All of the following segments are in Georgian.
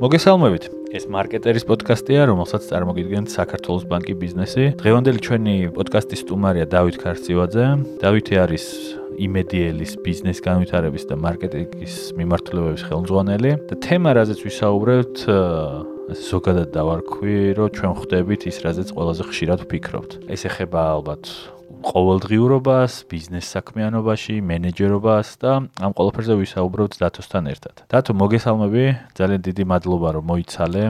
მოგესალმებით. ეს მარკეტერის პოდკასტია, რომელსაც წარმოგიდგენთ საქართველოს ბანკი ბიზნესი. დღევანდელი ჩვენი პოდკასტის სტუმარია დავით ქარცივაძე. დავითი არის იმედიელის ბიზნეს განვითარების და მარკეტინგის მიმართულებების ხელმძღვანელი და თემა, რაზეც ვისაუბრებთ, ასე ზოგადად დავარქვი, რომ ჩვენ ხვდებით ის, რაზეც ყველაზე ხშირად ვფიქრობთ. ეს ეხება ალბათ ყოველდღიურობას, ბიზნეს საქმიანობაში, მენეჯერობას და ამ ყველაფერზე ვისაუბრებთ დათოსთან ერთად. დათო, მოგესალმები. ძალიან დიდი მადლობა, რომ მოიცალე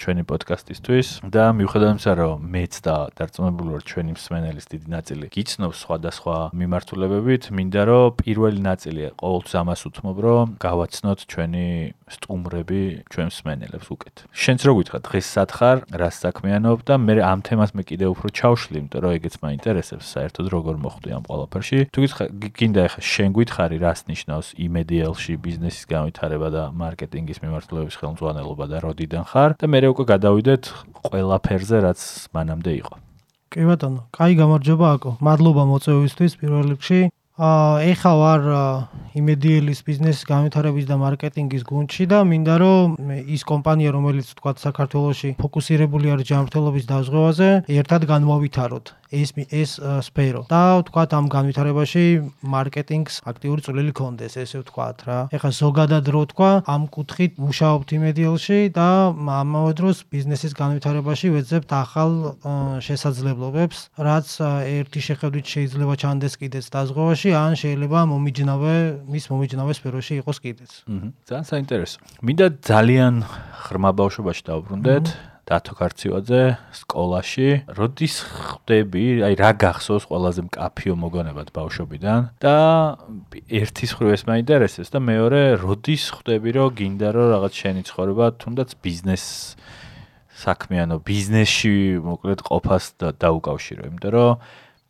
ჩვენი პოდკასტისთვის და მიუხედავად იმისა, რომ მეც და დარწმუნებული ვარ ჩვენი მსმენელის დიდი ნაწილი გიცნობს სხვადასხვა მიმართულებებით, მინდა რომ პირველი ნაწილი ყოველთვის ამას უთმობ, რომ გავაცნოთ ჩვენი სტუმრები ჩვენ მსმენელებს უკეთ. შენც რო გითხრა, დღეს სათხარ, რას საქმიანობ და მე ამ თემას მე კიდე უფრო ჩავშლი, იმიტომ რომ ეგეც მაინტერესებს. საერთოდ როგორ მოხდი ამ ყველაფერში. თუ გინდა ახლა შენ გითხარი რას ნიშნავს იმედიელში ბიზნესის განვითარება და მარკეტინგის მიმართულების ხელმძღვანელობა და როდიდან ხარ და მე უკვე გადავიდეთ ყველაფერზე რაც მანამდე იყო. კი ბატონო, კაი გამარჯობა აკო. მადლობა მოწვევისთვის პირველ რიგში. აა ეხა ვარ იმედიელის ბიზნესის განვითარების და მარკეტინგის გუნდში და მინდა რომ ის კომპანია რომელიც თქვა საქართველოსში ფოკუსირებული არის ჯანმრთელობის დაზღვევაზე, ერთად განვავითაროთ. ეს ეს სფერო. და ვთქვათ ამ განვითარებაში მარკეტინგს აქტიური წვლილი კონდეს ესე ვთქვათ რა. ეხლა ზოგადად რო თქვა ამ კუთხით მუშაობთ იმედიელში და ამავე დროს ბიზნესის განვითარებაში ვეძებთ ახალ შესაძლებლობებს რაც ერთი შეხედვით შეიძლება ჩანდეს კიდეც დაზღვევაში ან შეიძლება მომიჯნავე მის მომიჯნავე სფეროში იყოს კიდეც. ძალიან საინტერესო. მინდა ძალიან ღრმა ბავშვობაში დავბრუნდეთ დათო კარციოძე სკოლაში. როდის ხვდები აი რა გახსოვს ყველაზე მკაფიო მოგონებად ბავშვობიდან? და ერთის ხრივ ეს მაინტერესებს და მეორე როდის ხვდები რომ გინდა რომ რაღაც შენი ცხოვრება თუნდაც ბიზნეს საქმიანო ბიზნესში მოკლედ ყოფას დაუკავშირო? იმიტომ რომ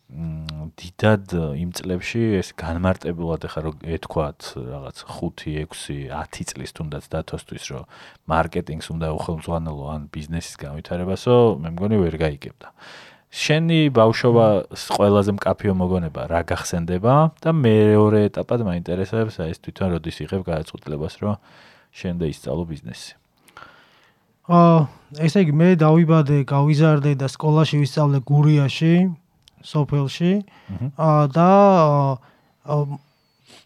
დიდად იმ წლებში ეს განმარტებულად ახლა რომ ეთქვათ რაღაც 5, 6, 10 წლის თუნდაც დათოსთვის რომ მარკეტინგს უნდა უხელმძღვანელო ან ბიზნესის განვითარებასო მე მგონი ვერ გაიგებდა. შენი ბავშვობა ყველაზე მკაფიო მოგონება რა გახსენდება და მეორე ეტაპად მაინტერესებს აი ეს თვითონ როდის იღებ გადაწყვეტილებას რომ შენ და ისწავლო ბიზნესი. აა ესე იგი მე დავიბადე, გავიზარდე და სკოლაში ვისწავლე გურიაში. სოფელში და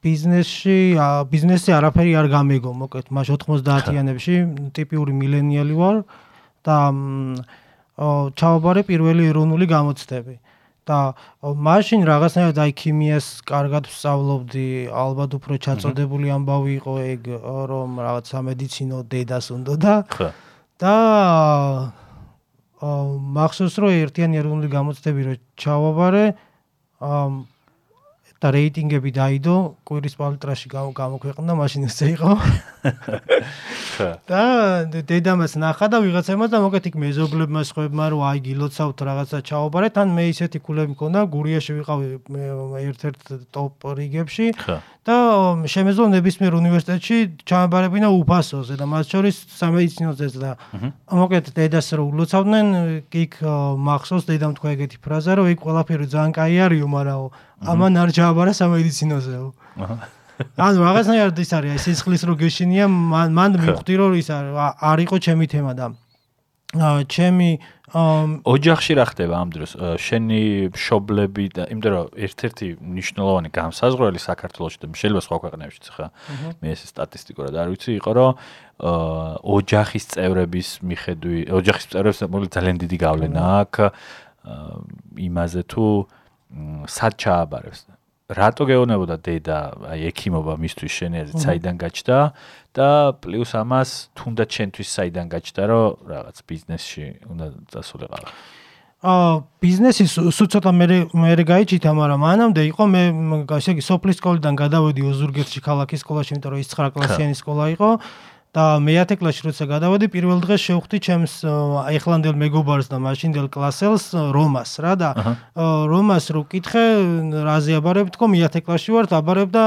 ბიზნესში ბიზნესი არაფერი არ გამეგო მოკლედ მას 90-იანებში ტიპიური მილენიალი ვარ და ჩავაბარე პირველი ეროვნული გამოცდები. და მაშინ რაღაცნაირად აი ქიმიას კარგად ვსწავლობდი ალბათ უფრო ჩაწოდებული ამბავი იყო ეგ რომ რაღაც სამედიცინო დედას უნდა და და მახსოვს რომ ერთიანი ეროვნული გამოცდები რო ჩავაბარე და რეიტინგები დაიდო კვირის პალიტრაში გამოქვეყნდა მაშინ ესე იყო. და დედამას ნახა და ვიღაცამა და მოკეთ იქ მეზობლებმა სხვებმა რომ აი გილოცავთ რაღაცა ჩაობარეთ ან მე ისეთი კულები მქონდა გურიაში ვიყავი ერთ-ერთ ტოპ რიგებში. და შემეძლო ნებისმიერ უნივერსიტეტში ჩამაბარებინა უფასოზე და მათ შორის სამედიცინოზეც და მოკეთ დედას რო ულოცავდნენ იქ მახსოვს დედამ თქვა ეგეთი ფრაზა რომ იქ ყველაფერი ძალიან კაი არისო მაგრამ ამან არ ჩააბარა სამედიცინოზეო ანუ რაღაცნაირად ის არის ეს სისხლის რო გეშინია მან მან მივხვდი რომ ის არ იყო ჩემი თემა და ჩემი ოჯახში რა ხდება ამ დროს? შენი მშობლები და იმდენ რომ ერთ-ერთი მნიშვნელოვანი განსაზღვრელი საქართველოსში და შეიძლება სხვა ქვეყნებშიც ხა. მე ეს სტატისტიკურად არ ვიცი იყო რომ ოჯახის წევრების მიხედვი ოჯახის წევრებს ძალიან დიდი გავლენა აქვს იმაზე თუ სად ჩააბარებს? რატო გეონებოდა დედა აი ექიმობა მისთვის შენიაზე საიდან გაჩნდა? და პლუს ამას თუნდაც ჩვენთვის საიდან გაჩნდა რომ რაღაც ბიზნესში უნდა წასულიყავ აა ბიზნესი სულ ცოტა მე მე გაიჩითა მაგრამ მანამდე იყო მე ესე იგი სოფლის სკოლიდან გადავედი ოზურგეთში ქალაქის სკოლაში იმიტომ რომ ის 9 კლასიანი სკოლა იყო და მე 10 კლასში როცა გადავედი პირველ დღეს შევხვდი ჩემს აიხლანდელ მეგობარს და მაშინდელ კლასელს რომას რა და რომას რო კითხე რაზე აბარებ თქო მე 10 კლასში ვარ აბარებ და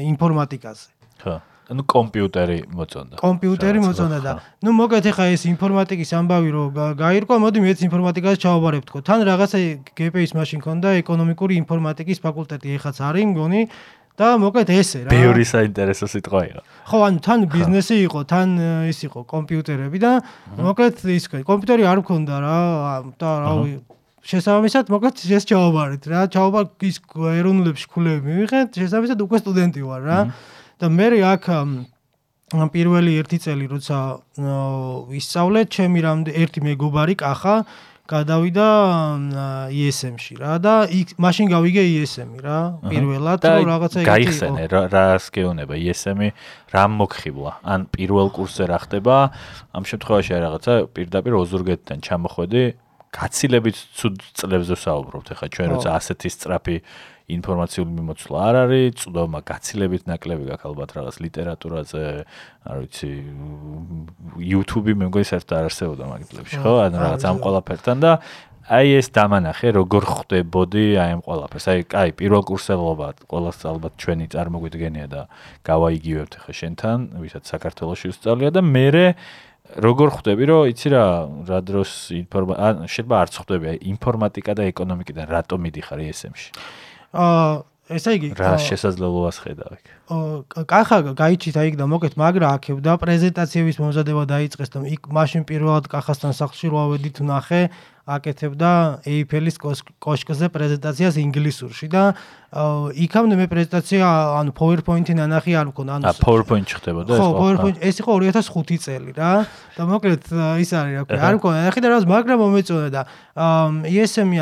ინფორმატიკაზე. ხო ანუ კომპიუტერი მოწონდა. კომპიუტერი მოწონდა და ნუ მოგეთ ახლა ეს ინფორმატიკის ამბავი რო გაირკვა მოდი მეც ინფორმატიკას ჩავაბარებ თქო თან რაღაცა გპ-ის მაშინ ქონდა ეკონომიკური ინფორმატიკის ფაკულტეტი ეხაც არის მგონი და მოკლედ ესე რა. ბევრი საინტერესო სიტყვა იყო. ხო, ანუ თან ბიზნესი იყო, თან ის იყო კომპიუტერები და მოკლედ ის კომპიუტერი არ მქონდა რა და რავი შესაბამისად მოკლედ ეს ჩავაბარეთ რა. ჩავაბა ის ეროვნულებში ქულები მივიღეთ, შესაბამისად უკვე სტუდენტი ვარ რა. და მე აქ პირველი ერთი წელი როცა ვისწავლე, ჩემი რამდენ ერთი მეგობარი კახა გადავიდა ISM-ში რა და იქ მაშინ გავიგე ISM-ი რა პირველად რომ რაღაცა იგი გაიხსენე რას გეუბნება ISM-ი რა მოგხიბლა ან პირველ კურსზე რა ხდება? ამ შემთხვევაში რაღაცა პირდაპირ ოზურგეთთან ჩამოხვედი გაცილებით ცუდ წლებზე საუბრობთ ახლა ჩვენ როცა ასეთი სწრაფი ინფორმაციული მიმოცვლა არ არის, წვდომა გაცილებით ნაკლები გაქვს ალბათ რაღაც ლიტერატურაზე, არ ვიცი, YouTube-ი მე მგონი საერთოდ არ არსებობდა მაგ წლებში, ხო? ანუ რაღაც ამ ყველაფერთან და აი ეს დამანახე, როგორ ხდებოდი აი ამ ყველაფერს. აი, კაი, პირველ კურსელობა, ყოველს ალბათ ჩვენი წარმოგვიდგენია და გავაიგივებთ ხე შენთან, ვისაც საქართველოსში ვსწავლია და მე როგორ ხვდები რომ იცი რა რა დროს ინფორმაცია შეიძლება არც ხვდები აი ინფორმატიკა და ეკონომიკიდან რატომ მიდიხარ ESM-ში აა ესე იგი რა შესაძლებლობას ხედავ იქ? კახა გაიჩით აი და მოკეთ მაგრა აქებდა პრეზენტაციების მომზადება დაიწყეს და იქ მაშინ პირველად კახასთან სახლში რო ავედით ნახე აკეთებდა ეიფელის კოშკზე პრეზენტაციას ინგლისურში და იქამდე მე პრეზენტაცია ანუ PowerPoint-ი ნანახი არ მქონდა ანუ ა PowerPoint ხდებოდა ეს ხო PowerPoint ეს იყო 2005 წელი რა. და მოკლედ ის არის რა ქვია არ მქონდა ნახი და რა მაგრამ მომეწონა და ESM-ი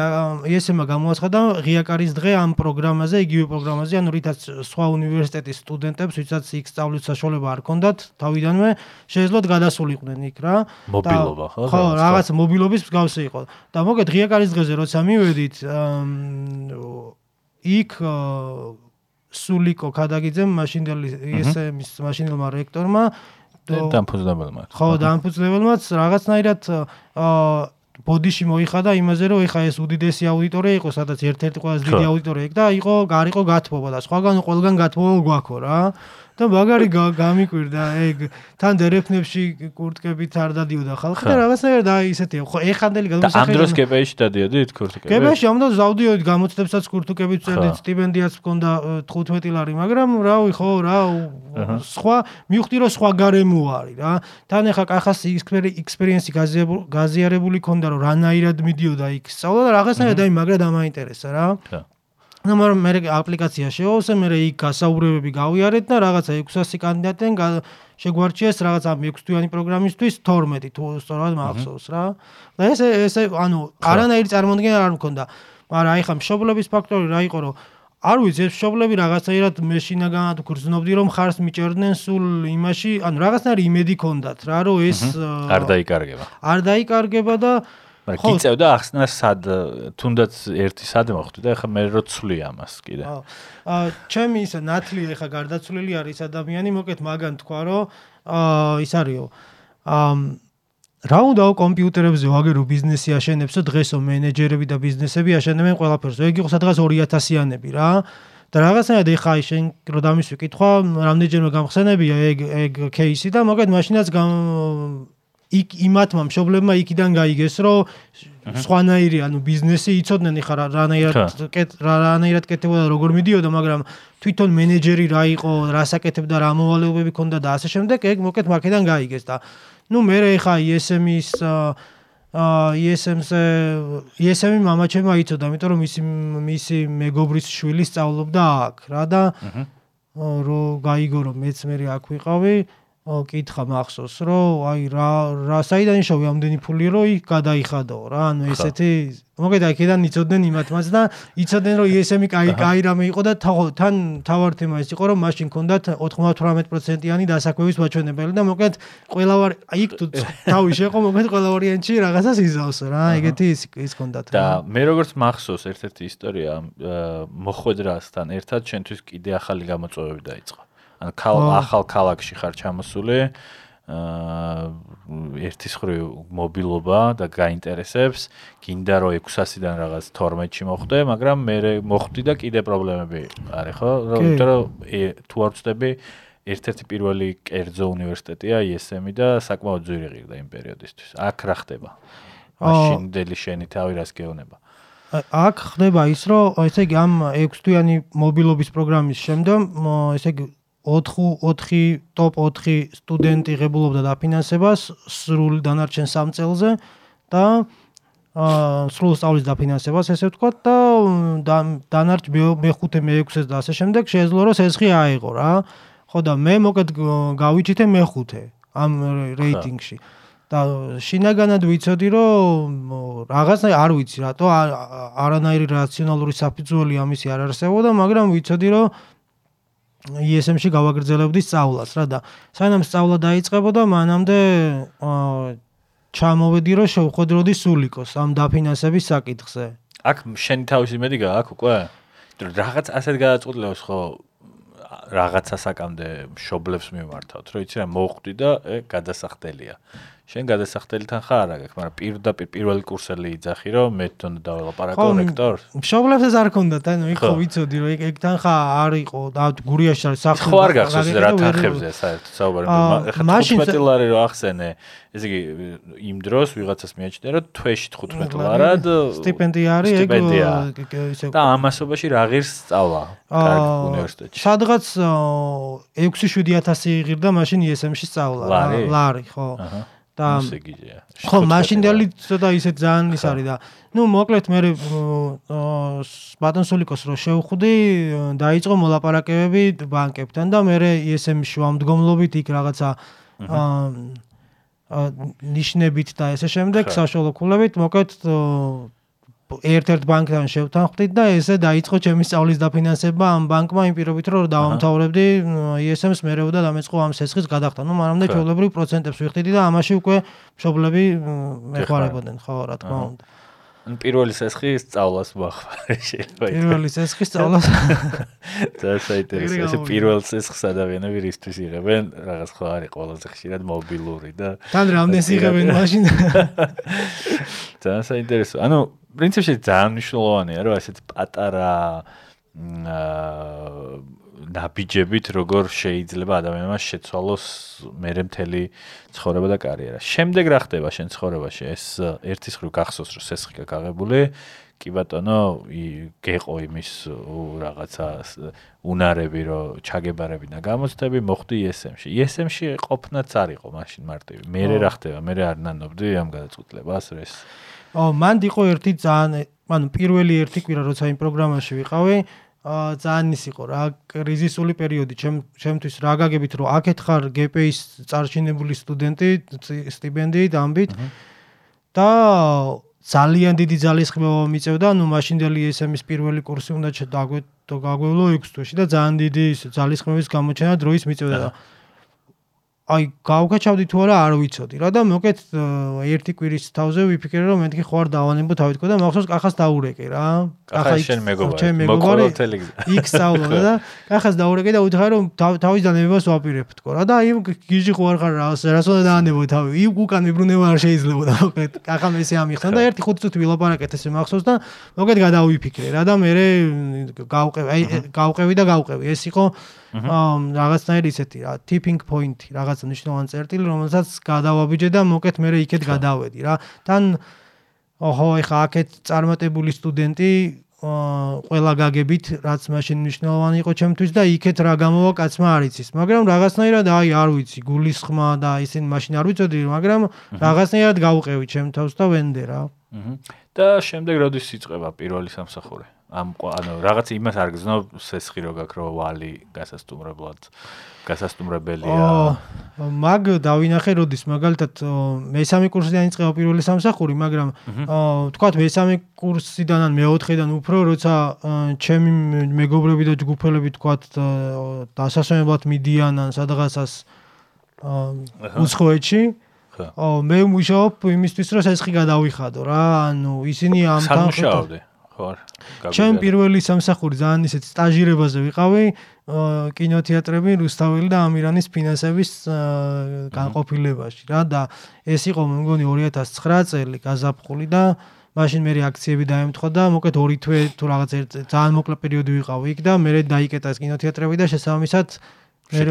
ESM-მა გამოაცხადა ღიაკარის დღე ამ პროგრამაზე იგივე პროგრამაზე ანუ რითაც სხვა უნივერსიტეტის სტუდენტებს ვისაც იქ სწავლის საშუალება არ ჰქონდათ თავიდანვე შეეძლოთ გადასულიყვნენ იქ რა. მობილობა ხო ხო რაღაც მობილობის მსგავსი იყო და მოგეთ ღიაკარის დღეზე როცა მივედით იქ სულიკო ქადაგიძემ მაშინდელი ესემის მაშინელმა რექტორმა დამფუძნებელმა ხო დამფუძნებელმაც რაღაცნაირად ბოდიში მოიხადა იმაზე რომ ეხა ეს უდიდესი აუდიტორია იყო სადაც ერთ-ერთი ყველაზე დიდი აუდიტორია იქ და იყო გარიყო გათბობა და სხვაგან ყველგან გათბობა გვაქო რა და მაგარი გამიკვირდა ეგ თან დერეფნებში კურტკებით არ დადიოდა ხალხი და რაღაცნაირად და ისეთია ხო ეხანდელი გადმოსახელება და ამ დროს კეპეში დადიოდით კურტკებით? კეპეში ამ დროს ზავდიოდი გამოცდებსაც კურტკებით წერდით სტიპენდიაც მქონდა 15 ლარი მაგრამ რავი ხო რა სხვა მივხვდი რომ სხვა გარემო არის რა. თან ეხა კახას ექსპერიენსი გაზიარებული ქონდა რომ რანაირად მიდიოდა იქ სწავლა და რაღაცნაირად აი მაგრა დამაინტერესა რა ну მაგრამ მე აპლიკაცია შეავსე მე იქ გასაუბრებები გავიარეთ და რაღაცა 600 კანდიდატენ შეგვარჩიეს რაღაცა 6 თვიანი პროგრამისთვის 12 თუ სწორად მახსოვს რა და ეს ეს ანუ არანაირი წარმოდგენა არ მქონდა მაგრამ აი ხა მშობლების ფაქტორი რა იყო რომ არ ვიცი ეს მშობლები რაღაცაირად მეშინაგანად გრძნობდი რომ ხარს მიჭერდნენ სულ იმაში ანუ რაღაცნაირი იმედი ქონდათ რა რომ ეს არ დაიკარგება არ დაიკარგება და გიწევდა ახსნა სად თუნდაც ერთი სად მოხდი და ეხლა მე რო ცვლი ამას კიდე. აა ჩემი ის ნათლი ეხლა გარდაცვლილი არის ადამიანი, მოკეთ მაგან თქვა რომ აა ის არისო. აა რა უნდაო კომპიუტერებზე ვაგერო ბიზნესი აშენებსო დღესო მენეჯერები და ბიზნესები აშენებენ ყველაფერს. ეგ იყო სადღაც 2000-იანები რა. და რაღაცნაირად ეხა შენ რო დამისვი კითხვა რამდენჯერმე გამხსენებია ეგ ეგ кейსი და მოგეთ მაშინაც იქ იმათმა მშობლებმა იქიდან გაიგეს, რომ სხვანაირი, ანუ ბიზნესი იცოდნენ ხა რანაირად რანაირად კეთებოდა, როგორ მიდიოდა, მაგრამ თვითონ მენეჯერი რა იყო, რას აკეთებდა, რა მოვალეობები ჰქონდა და ასე შემდეგ, ეგ მოკეთ მაქედან გაიგეს და ნუ მე ხა ISM-ის აა ISM-ზე ISM-ი მამაჩემმა იცოდა, იმიტომ რომ მისი მისი მეგობრის შვილი სწავლობდა აქ რა და რო გაიგო რომ მეც მე აქ ვიყავი, კითხა მახსოვს რომ აი რა რა საიდან შოვი ამდენი ფული რომ იქ გადაიხადაო რა? ანუ ესეთი მოგედა იქიდან იცოდნენ იმათმაც და იცოდნენ რომ ESM-ი კაი კაი რამე იყო და თან თავარ თემა ის იყო რომ მაშინ კონდათ 98%-იანი დასაქმების მაჩვენებელი და მოგეთ ყველა ვარ იქ თუ თავი შეყო მოგეთ ყველა ვარიანტში რაღაცას იზავს რა ეგეთი ის ის კონდათ და მე როგორც მახსოვს ერთ-ერთი ისტორია მოხვედრასთან ერთად ჩვენთვის კიდე ახალი გამოწვევები დაიწყო ან ახალ ქალაქში ხარ ჩამოსული აა ერთის ხრივ მობილობა და გაინტერესებს, გინდა რომ 600-დან რაღაც 12-ში მოხვდე, მაგრამ მე მოხვდი და კიდე პრობლემები არის, ხო? იმიტომ რომ თუ არ ვწდები ერთ-ერთი პირველი კერძო უნივერსიტეტია ISM-ი და საკმაოდ ძვირი ღირდა იმ პერიოდისთვის. აქ რა ხდება? მაშინ დელი შენი თავი რას გეუბნება? აქ ხდება ის, რომ ესე იგი ამ 6 თვიანი მობილობის პროგრამის შემდგომ, ესე იგი 4 4 ტოპ 4 სტუდენტი ღებულობდა დაფინანსებას სრულ დანარჩენ 3 წელზე და აა სრულ სწავლის დაფინანსებას ესე ვთქვა და დანარჩ მე-5 მე-6 და ასე შემდეგ შეეძლო რომ სესხი აიღო რა. ხო და მე მოკეთ გავიჩითე მე-5 ამ რეიტინგში. და შინაგანად ვიცოდი რომ რაღაცა არ ვიცი რატო არანაირი რაციონალური საფუძველი ამისი არ არსებობდა, მაგრამ ვიცოდი რომ ISM-ში გავაგრძელებდი სწავლას რა და სანამ სწავლა დაიწყებოდა მანამდე ჩამოვედი რომ შევხვედროდი სულიკოს ამ დაფინანსების საკითხზე. აქ შენი თავისი მედი გააქვს უკვე? რაღაც ასეთ გადაწყვეტილებას ხო რაღაცა საკამდე მშობლებს მიმართავთ, რომ იცი რა მოხვდი და გადასახდელია. შენ გადასახდელთან ხარ აგ, მაგრამ პირდაპირ პირველი კურსელი იძახი რომ მე თვითონ დაველაპარაკო რექტორს. მშობლებს არ ქონდათ, ანუ იქ ხო ვიცოდი რომ ეგ თან ხარ არ იყო და გურიაში არის სახელი. ხო არ გახსოვს რა თანხებზე საერთოდ საუბარი, მაგრამ მაშინ 15 ლარი რო ახსენე, ესე იგი იმ დროს ვიღაცას მიაჩნდა რომ თვეში 15 ლარად სტიპენდია არის ეგ ისე და ამასობაში რა ღირს სწავლა კარგ უნივერსიტეტში. სადღაც 6-7000 იღირდა მაშინ ISM-ში სწავლა. ლარი, ხო. აჰა. და ხო მაშინდელი ცოტა ისე ძალიან ის არის და ნუ მოკლედ მე ბატონსულიკოს რო შევხვდი დაიწყო მოლაპარაკებები ბანკებთან და მე ESM-ში ვამდგომლობით იქ რაღაცა აა ნიშნებით და ესე შემდეგ საშუალო ქულებით მოკლედ ერთ-ერთ ბანკთან შევთანხმდით და ესე დაიწყო ჩემი სწავლის დაფინანსება ამ ბანკმა იმ პირობით რომ დავამთავრებდი ISM-ს მერე უნდა დამეწყო ამ სესხის გადახდა. ნუ მანამდე ჩვეულებრივ პროცენტებს ვიხდიდი და ამაში უკვე მშობლები ეხوارებოდნენ, ხო, რა თქმა უნდა. პირველი სესხი სწავლას მოახარე შეიძლება. პირველი სესხი სწავლას. და საინტერესო ეს პირველ სესხს ადამიანები რისთვის იღებენ? რაღაც ხო არის ყველაზე ხშირად მობილური და თან რამდენს იღებენ მაშინ? და საინტერესო. ანუ პრინციპში ძალიან მნიშვნელოვანია რომ ესეთ პატარა აა ნაბიჯებით როგორ შეიძლება ადამიანმა შეცვალოს მერე მთელი ცხოვრება და კარიერა. შემდეგ რა ხდება შენ ცხოვრებაში? ეს ერთის ხრივ გახსოვს რომ სესხი გაგაღებული კი ბატონო, გეყო იმის რაღაცა უნარები, რომ ჩაგებარები და გამოცდები მოხდი ESM-ში. ESM-ში ყოფნაც არ იყო მაშინ მარტივი. მე რა ხდება? მე არ ნანობდი ამ გადაწყვეტილებას ეს ო მან იყო ერთი ძალიან ანუ პირველი ერთი კვირა როცა იმ პროგრამაში ვიყავი ძალიან ის იყო რა კრიზისული პერიოდი ჩემ ჩემთვის რა გაგებით რომ აქეთ ხარ GPA-ის წარჩინებული სტუდენტი სტიპენდიით ამბით და ძალიან დიდი ძალისხმევა მიწევდა ნუ მაშინდელი SM-ის პირველი კურსი უნდა დაგვეთო გაგვევლო 6 თვეში და ძალიან დიდი ძალისხმევის გამოჩენა დროის მიწევდა და აი გავგაჩავდი თუ არა არ ვიცოდი. რა და მოკეთ ერთი კვირის თავზე ვიფიქრე რომ მეთქი ხო არ დავანებო თავით და მახსოვს კახას დაურეკე რა. კახა შენ მეგობარი. იქ სწავლობდა და კახას დაურეკე და უთხრა რომ თავის დანებებას ვაპირებ თქო რა. და აი გიჟი ხო არ ხარ რა რას უნდა დაანებო თავი? იქ უკან მიბრუნება არ შეიძლებოდა მოკეთ კახა მესე ამიხსნა და ერთი ხუთი წუთი ვილაპარაკეთ ესე მახსოვს და მოკეთ გადავიფიქრე რა და მე გავყევი აი გავყევი და გავყევი. ეს იყო რაღაცნაირი ისეთი რა tipping point რაღაც მნიშვნელოვანი წერტილი რომელსაც გადავაბიჯე და მოკეთ მე იქეთ გადავედი რა. თან ოჰო ეხა აქეთ წარმატებული სტუდენტი აა ყველა გაგებით რაც მაშინ მნიშვნელოვანი იყო ჩემთვის და იქეთ რა გამოვა კაცმა არ იცის. მაგრამ რაღაცნაირად აი არ ვიცი გულის ხმა და ისინი მაშინ არ ვიცოდი მაგრამ რაღაცნაირად გავყევი ჩემ თავს და ვენდე რა. და შემდეგ როდის იწყება პირველი სამსახური ამ ანუ რაღაც იმას არ გზნობ სესხი რო გაქვს რო ვალი გასასტუმრებლად გასასტუმრებელია. მაგ დავინახე როდის მაგალითად მესამე კურსიდან იწყება პირველი სამსახური მაგრამ თქვათ მესამე კურსიდან ან მეოთხედან უფრო როცა ჩემი მეგობრები და ჯგუფელები თქვათ დასასვენებლად მიდიან ან სადღაცას უცხოეთში ო მე მუშაობ იმისთვის რომ სესხი გადავიხადო რა ანუ ისინი ამ თან ხო ჩემ პირველი სამსახური ძალიან ისეთ სტაჟირებაზე ვიყავი კინოთეატრები რუსთაველი და ამირანის ფინანსების განყოფილებაში რა და ეს იყო მე მგონი 2009 წელი გაზაფხული და მაშინ მე რეაქციები დაემთხვა და მოკეთ ორი თვე თუ რაღაც ძალიან მოკლე პერიოდი ვიყავი იქ და მე დაიკეტა ეს კინოთეატრები და შესაბამისად მე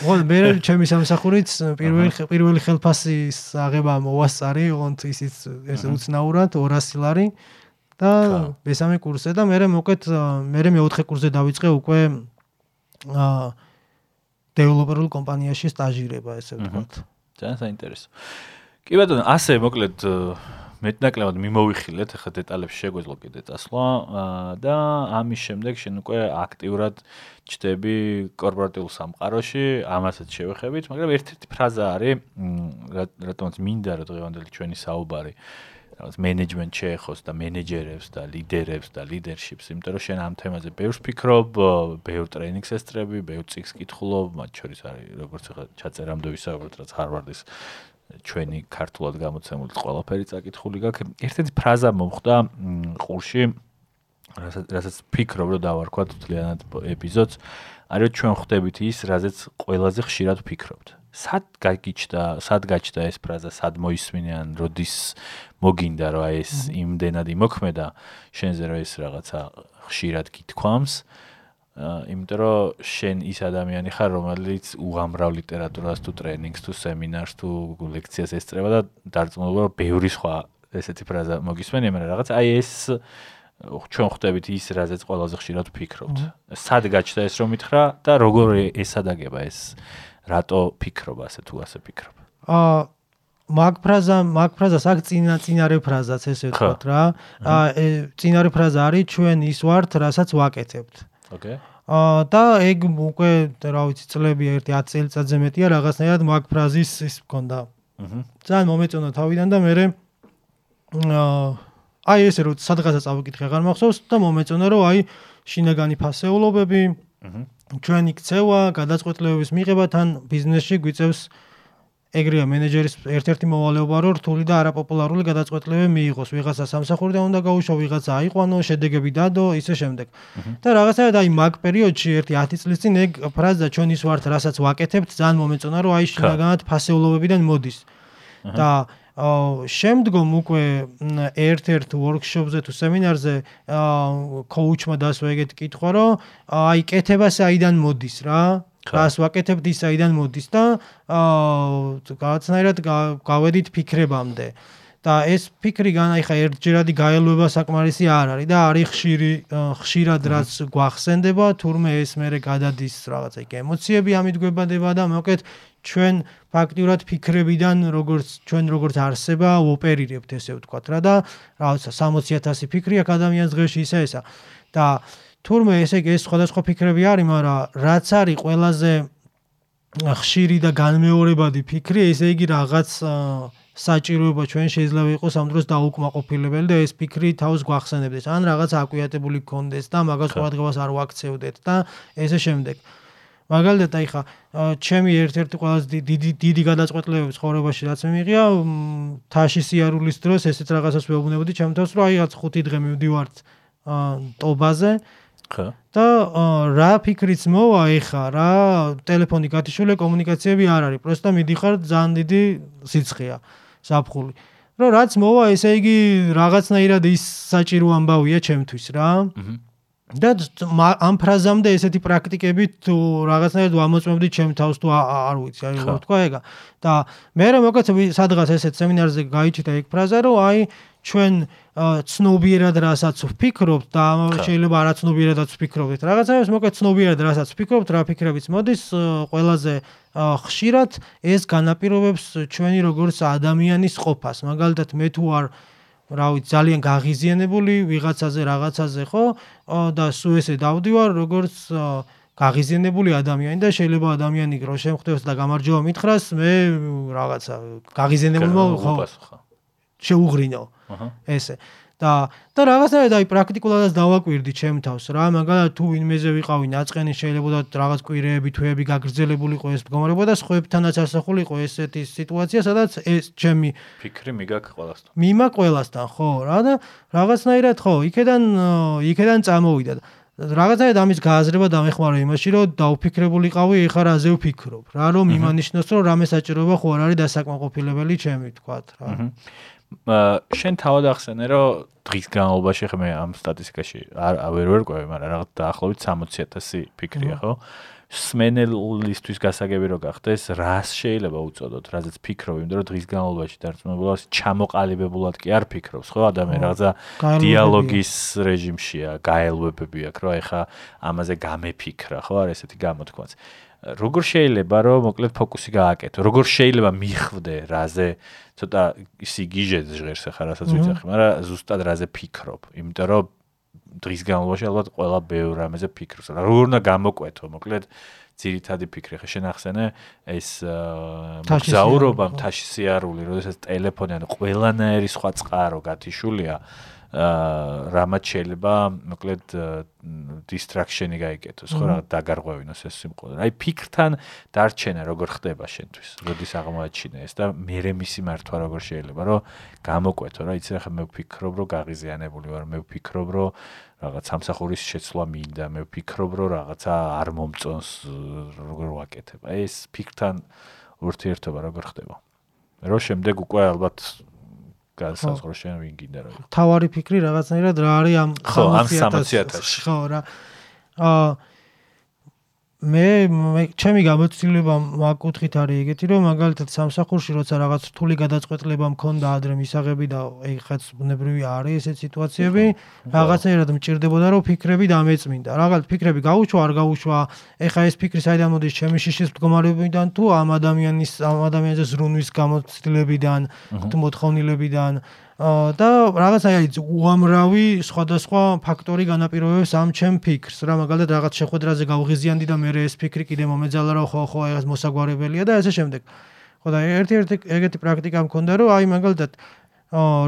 ხო მე ჩემი სამსახურიც პირველი პირველი ხელფასის აღება მოვასწარი ოღონდ ისიც ეს უცნაურად 200 ლარი და მესამე კურსზე და მე მოკეთ მე მეოთხე კურსზე დავიწყე უკვე აა დეველოპერულ კომპანიაში სტაჟირება ესე ვთქვათ. ძალიან საინტერესო. კი ბატონო, ასე მოკლედ მეტნაკლებად მიმოვიხილეთ, ახლა დეტალებში შეგვეძლო კიდე წასვლა და ამის შემდეგ შენ უკვე აქტიურად ჩდები კორპორატიულ სამყაროში, ამასაც შევეხებით, მაგრამ ერთ-ერთი ფრაზა არის, რატომაც მინდა რომ დღევანდელი ჩვენი საუბარი რაღაც მენეჯმენტ შეეხოს და მენეჯერებს და ლიდერებს და ლიდერშიპს, იმიტომ რომ შენ ამ თემაზე ბევრს ფიქრობ, ბევრ ტრეინინგს ესწრები, ბევრ წიგს კითხულობ, მათ შორის არის როგორც ახლა ჩაწერამდე ვისაუბრეთ, რაც ჰარვარდის ჩვენი ქართულად გამოცემული ყველაფერი წაკითხული გაქვს. ერთ-ერთი ფრაზა მომხდა ყურში, რასაც რასაც ფიქრობ რომ დავარქვათ თლიანად ეპიზოდს, არის ჩვენ ხვდებით ის, რაზეც ყველაზე ხშირად ვფიქრობთ. სად გაგიჩნდა, სად გაჩნდა ეს ფრაზა, სად მოისმინე ან როდის მოგინდა აი ეს იმდენად იმოქმედა შენზე რომ ეს რაღაცა ხშირად გითქვამს? იმიტომ რომ შენ ის ადამიანი ხარ, რომელიც უამრავ ლიტერატურას თუ ტრეინინგს თუ სემინარს თუ ლექციას ესწრება და დარწმუნებული რომ ბევრი სხვა ესეთი ფრაზა მოგისმენია, მაგრამ რაღაც აი ეს ჩვენ ხვდებით ის, რაზეც ყველაზე ხშირად ვფიქრობთ. სად გაჩნდა ეს რომ მითხრა და როგორ ესადაგება ეს რატო ფიქრობ ასე თუ ასე ფიქრობ? აა მაგ ფრაზა, მაგ ფრაზას აქ წინა წინარე ფრაზაც ესე ვთქვათ რა. აა წინარე ფრაზა არის ჩვენ ის ვართ, რასაც ვაკეთებთ. ოკეი. აა და ეგ უკვე რა ვიცი წლები ერთი 10 წელიწადზე მეტია რაღაცნაირად მაგ ფრაზის ის მქონდა. აჰა. ძალიან მომეწონა თავიდან და მე აა აი ესე რომ სადღაცა წავიკითხე აღარ მახსოვს და მომეწონა რომ აი შინაგანი ფასეულობები აჰა ჩვენი ქცევა, გადაწყვეტილებების მიღება თან ბიზნესში გვიწევს აა ეგრეა მენეჯერის ერთ-ერთი მოვალეობა რომ რთული და არაპოპულარული გადაწყვეტილებები მიიღოს. ვიღაცა სამსახურიდან უნდა გაუშვა ვიღაცა აიყვანო შედეგები დადო ისე შემდეგ. და რაღაცაა აი მაგ პერიოდში ერთი 10 წლის წინ ეგ ფრაზა ჩვენ ის ვართ რასაც ვაკეთებთ ძალიან მომეწონა რომ აი შინაგანად ფასეულობებიდან მოდის. და შემდგომ უკვე ერთ-ერთ ვორქშოპზე თუ სემინარზე კოუჩმა დასვა ეგეთ კითხვა რომ აი კეთება საიდან მოდის რა რას ვაკეთებთ ის აიდან მოდის და აა რაღაცნაირად გავედით ფიქრებამდე. და ეს ფიქრი განაიხა ერთჯერადი გაელვება საკმარისი არ არის და არის ხშირი ხშირად რაც გვახსენდება თურმე ეს მეરે გადადის რაღაცა იქ ემოციები ამიდგებადება და მოკეთ ჩვენ ფაქტიურად ფიქრებიდან როგორც ჩვენ როგორც არსება ოპერირებთ ესე ვთქვათ რა და რაღაცა 60000 ფიქრი აქ ადამიანს დღეში ისა ესა. და თურმე ესე იგი ეს სხვადასხვა ფიქრები არის, მაგრამ რაც არის ყველაზე ხშირი და განმეორებადი ფიქრი, ესე იგი რაღაც საჭიროება ჩვენ შეიძლება იყოს ამ დროს დაუკმაყოფილებელი და ეს ფიქრი თავს გვახსენებდეს. ან რაღაც აკვიატებული გქონდეს და მაგას ყურადღებას არ ვაქცევდეთ და ესე შემდეგ. მაგალითად, აი ხა, ჩემი ერთ-ერთი ყველაზე დიდი დიდი გადაწყვეტილებები ცხოვრებაში რაც მიიღია, თაში სიარულის დროს ესეც რაღაცას ვეუბნებოდი ჩემ თავს, რომ აი რაც 5 დღე მივდივართ ტობაზე, ხო. და რა ფიქრიც მოვა ეხა რა ტელეფონი გათიშულე კომუნიკაციები არ არის, პროსტა მიდიხარ ძალიან დიდი სიცხეა საფხული. რომ რაც მოვა, ესე იგი რაღაცნაირად ის საჭირო ამბავია ჩემთვის რა. და ამ ფრაზამდე ესეთი პრაქტიკები თუ რაღაცნაირად ვამოწმებდი ჩემ თავს თუ არ ვიცი, აი რა თქვა ეგა. და მე რა მოკაც სადღაც ესეთ სემინარზე გაიჩიტა ეგ ფრაზა, რომ აი ჩვენ ცნობიერად რასაც ვფიქრობთ და შეიძლება არაცნობიერადაც ვფიქრობთ. რაღაცაებს მოკეთ ცნობიერად რასაც ვფიქრობთ, რა ფიქრებიც მოდის ყველაზე ხშირად ეს განაპირობებს ჩვენი როგორც ადამიანის ყოფას. მაგალითად მე თუ არ რა ვიცი ძალიან გაღიზიანებული ვიღაცაზე რაღაცაზე ხო და სულ ესე დავდივარ როგორც გაღიზიანებული ადამიანი და შეიძლება ადამიანი რო შემხვდებს და გამარჯობა მითხრას მე რაღაცა გაღიზიანებულმა ხო შეუღრინო ესე. და და რაღაცნაირად აი პრაქტიკულადაც დავაკვირდი ჩემ თავს რა მაგალითად თუ ვინმეზე ვიყავი ნაწყენი შეიძლება და რაღაც კვირეები თვეები გაგრძელებულიყო ეს მდგომარეობა და სხვებთანაც ასახულიყო ესეთი სიტუაცია სადაც ეს ჩემი ფიქრი მიგაკ ყველასთან. მიმა ყველასთან ხო რა და რაღაცნაირად ხო იქედან იქედან წამოვიდა. რაღაცაა ამის გააზრება დამეხმარა იმაში რომ დაუფიქრებულიყავი ეხლა რაზე ვფიქრობ რა რომ იმანიშნოს რომ რამე საჭიროება ხო არ არის დასაკმაყოფილებელი ჩემი თქვათ რა შენ თავად ახსენე რომ დღის განმავლობაში ხე მე ამ სტატისტიკაში არ ვერ ვერ ყვევი, მაგრამ რაღაც დაახლოებით 60000 ფიქრია, ხო? სმენელისთვის გასაგები რო გახდეს, რას შეიძლება უწოდოთ, რაზეც ფიქრობ, იმიტომ რომ დღის განმავლობაში დარწმუნებულად ჩამოყალიბებულად კი არ ფიქრობს, ხო, ადამიანი რაღაცა დიალოგის რეჟიმშია, გაელვებები აქვს, რომ ეხა ამაზე გამეფიქრა, ხო, არ ესეთი გამოთქვაც. როგორ შეიძლება რომ მოკლედ ფოკუსი გააკეთო? როგორ შეიძლება მიხვდე რაზე ცოტა ისი გიჟეთ ჟღერს ახლა რასაც ვიცახი, მაგრამ ზუსტად რაზე ფიქრობ? იმიტომ რომ დღის განმავლობაში ალბათ ყველა ბევრ რამეზე ფიქრობს. როგორ უნდა გამოკვეთო, მოკლედ ძირითადი ფიქრი ხე შენახსენე ეს მოგზაურობა, თაში სიარული, როდესაც ტელეფონი ან ყველანაირი სხვა წყარო გათიშულია, რამაც შეიძლება მოკლედ distraction-ი გაიგეთოს, ხო რა დაგარღვევინოს ეს სიმყოლე. აი ფიქრთან დარჩენა როგორ ხდება შენთვის, როდის აღმოაჩინე ეს და მე მისი მართვა როგორ შეიძლება, რომ გამოკვეთო რა, იცი რა მე ვფიქრობ, რომ გაღიზიანებული ვარ, მე ვფიქრობ, რომ რაღაც სამსახურის შეცვლა მინდა, მე ვფიქრობ, რომ რაღაცა არ მომწონს როგორ ვაკეთებ. აი ეს ფიქრთან ურთიერთობა როგორ ხდება? რო შემდეგ უკვე ალბათ განსაზღვრო შენ ვინ გინდა რა. თავარი ფიქრი რაღაცნაირად რა არის ამ 60000-ში. ხო რა. აა მე ჩემი გამოცდილება მაგკუთხით არის ეგეთი რომ მაგალითად სამსახურში როცა რაღაც რთული გადაწყვეტილება მქონდა ადრე მისაღები და ეხაც ბუნებრივი არის ესეთ სიტუაციები რაღაცნაირად მჭirdებოდა რომ ფიქრები დამეწმინდა. რაღაც ფიქრები გაუშვა არ გაუშვა ეხა ეს ფიქრი საიდან მოდის ჩემი შიშის მდგომარეობიდან თუ ამ ადამიანის ამ ადამიანის ზრუნვის გამოცდილებიდან თუ მოთხოვნილებიდან და რაღაცა არის უამრავი სხვადასხვა ფაქტორი განაპირობებს ამ ჩემ ფიქრს. რა მაგალითად რაღაც შეხვედრაზე გავღიზიანდი და მე ეს ფიქრი კიდე მომეძალა რომ ხო ხო ეს მოსაგვარებელია და ასე შემდეგ. ხო და ერთ-ერთი ეგეთი პრაქტიკა მქონდა რომ აი მაგალითად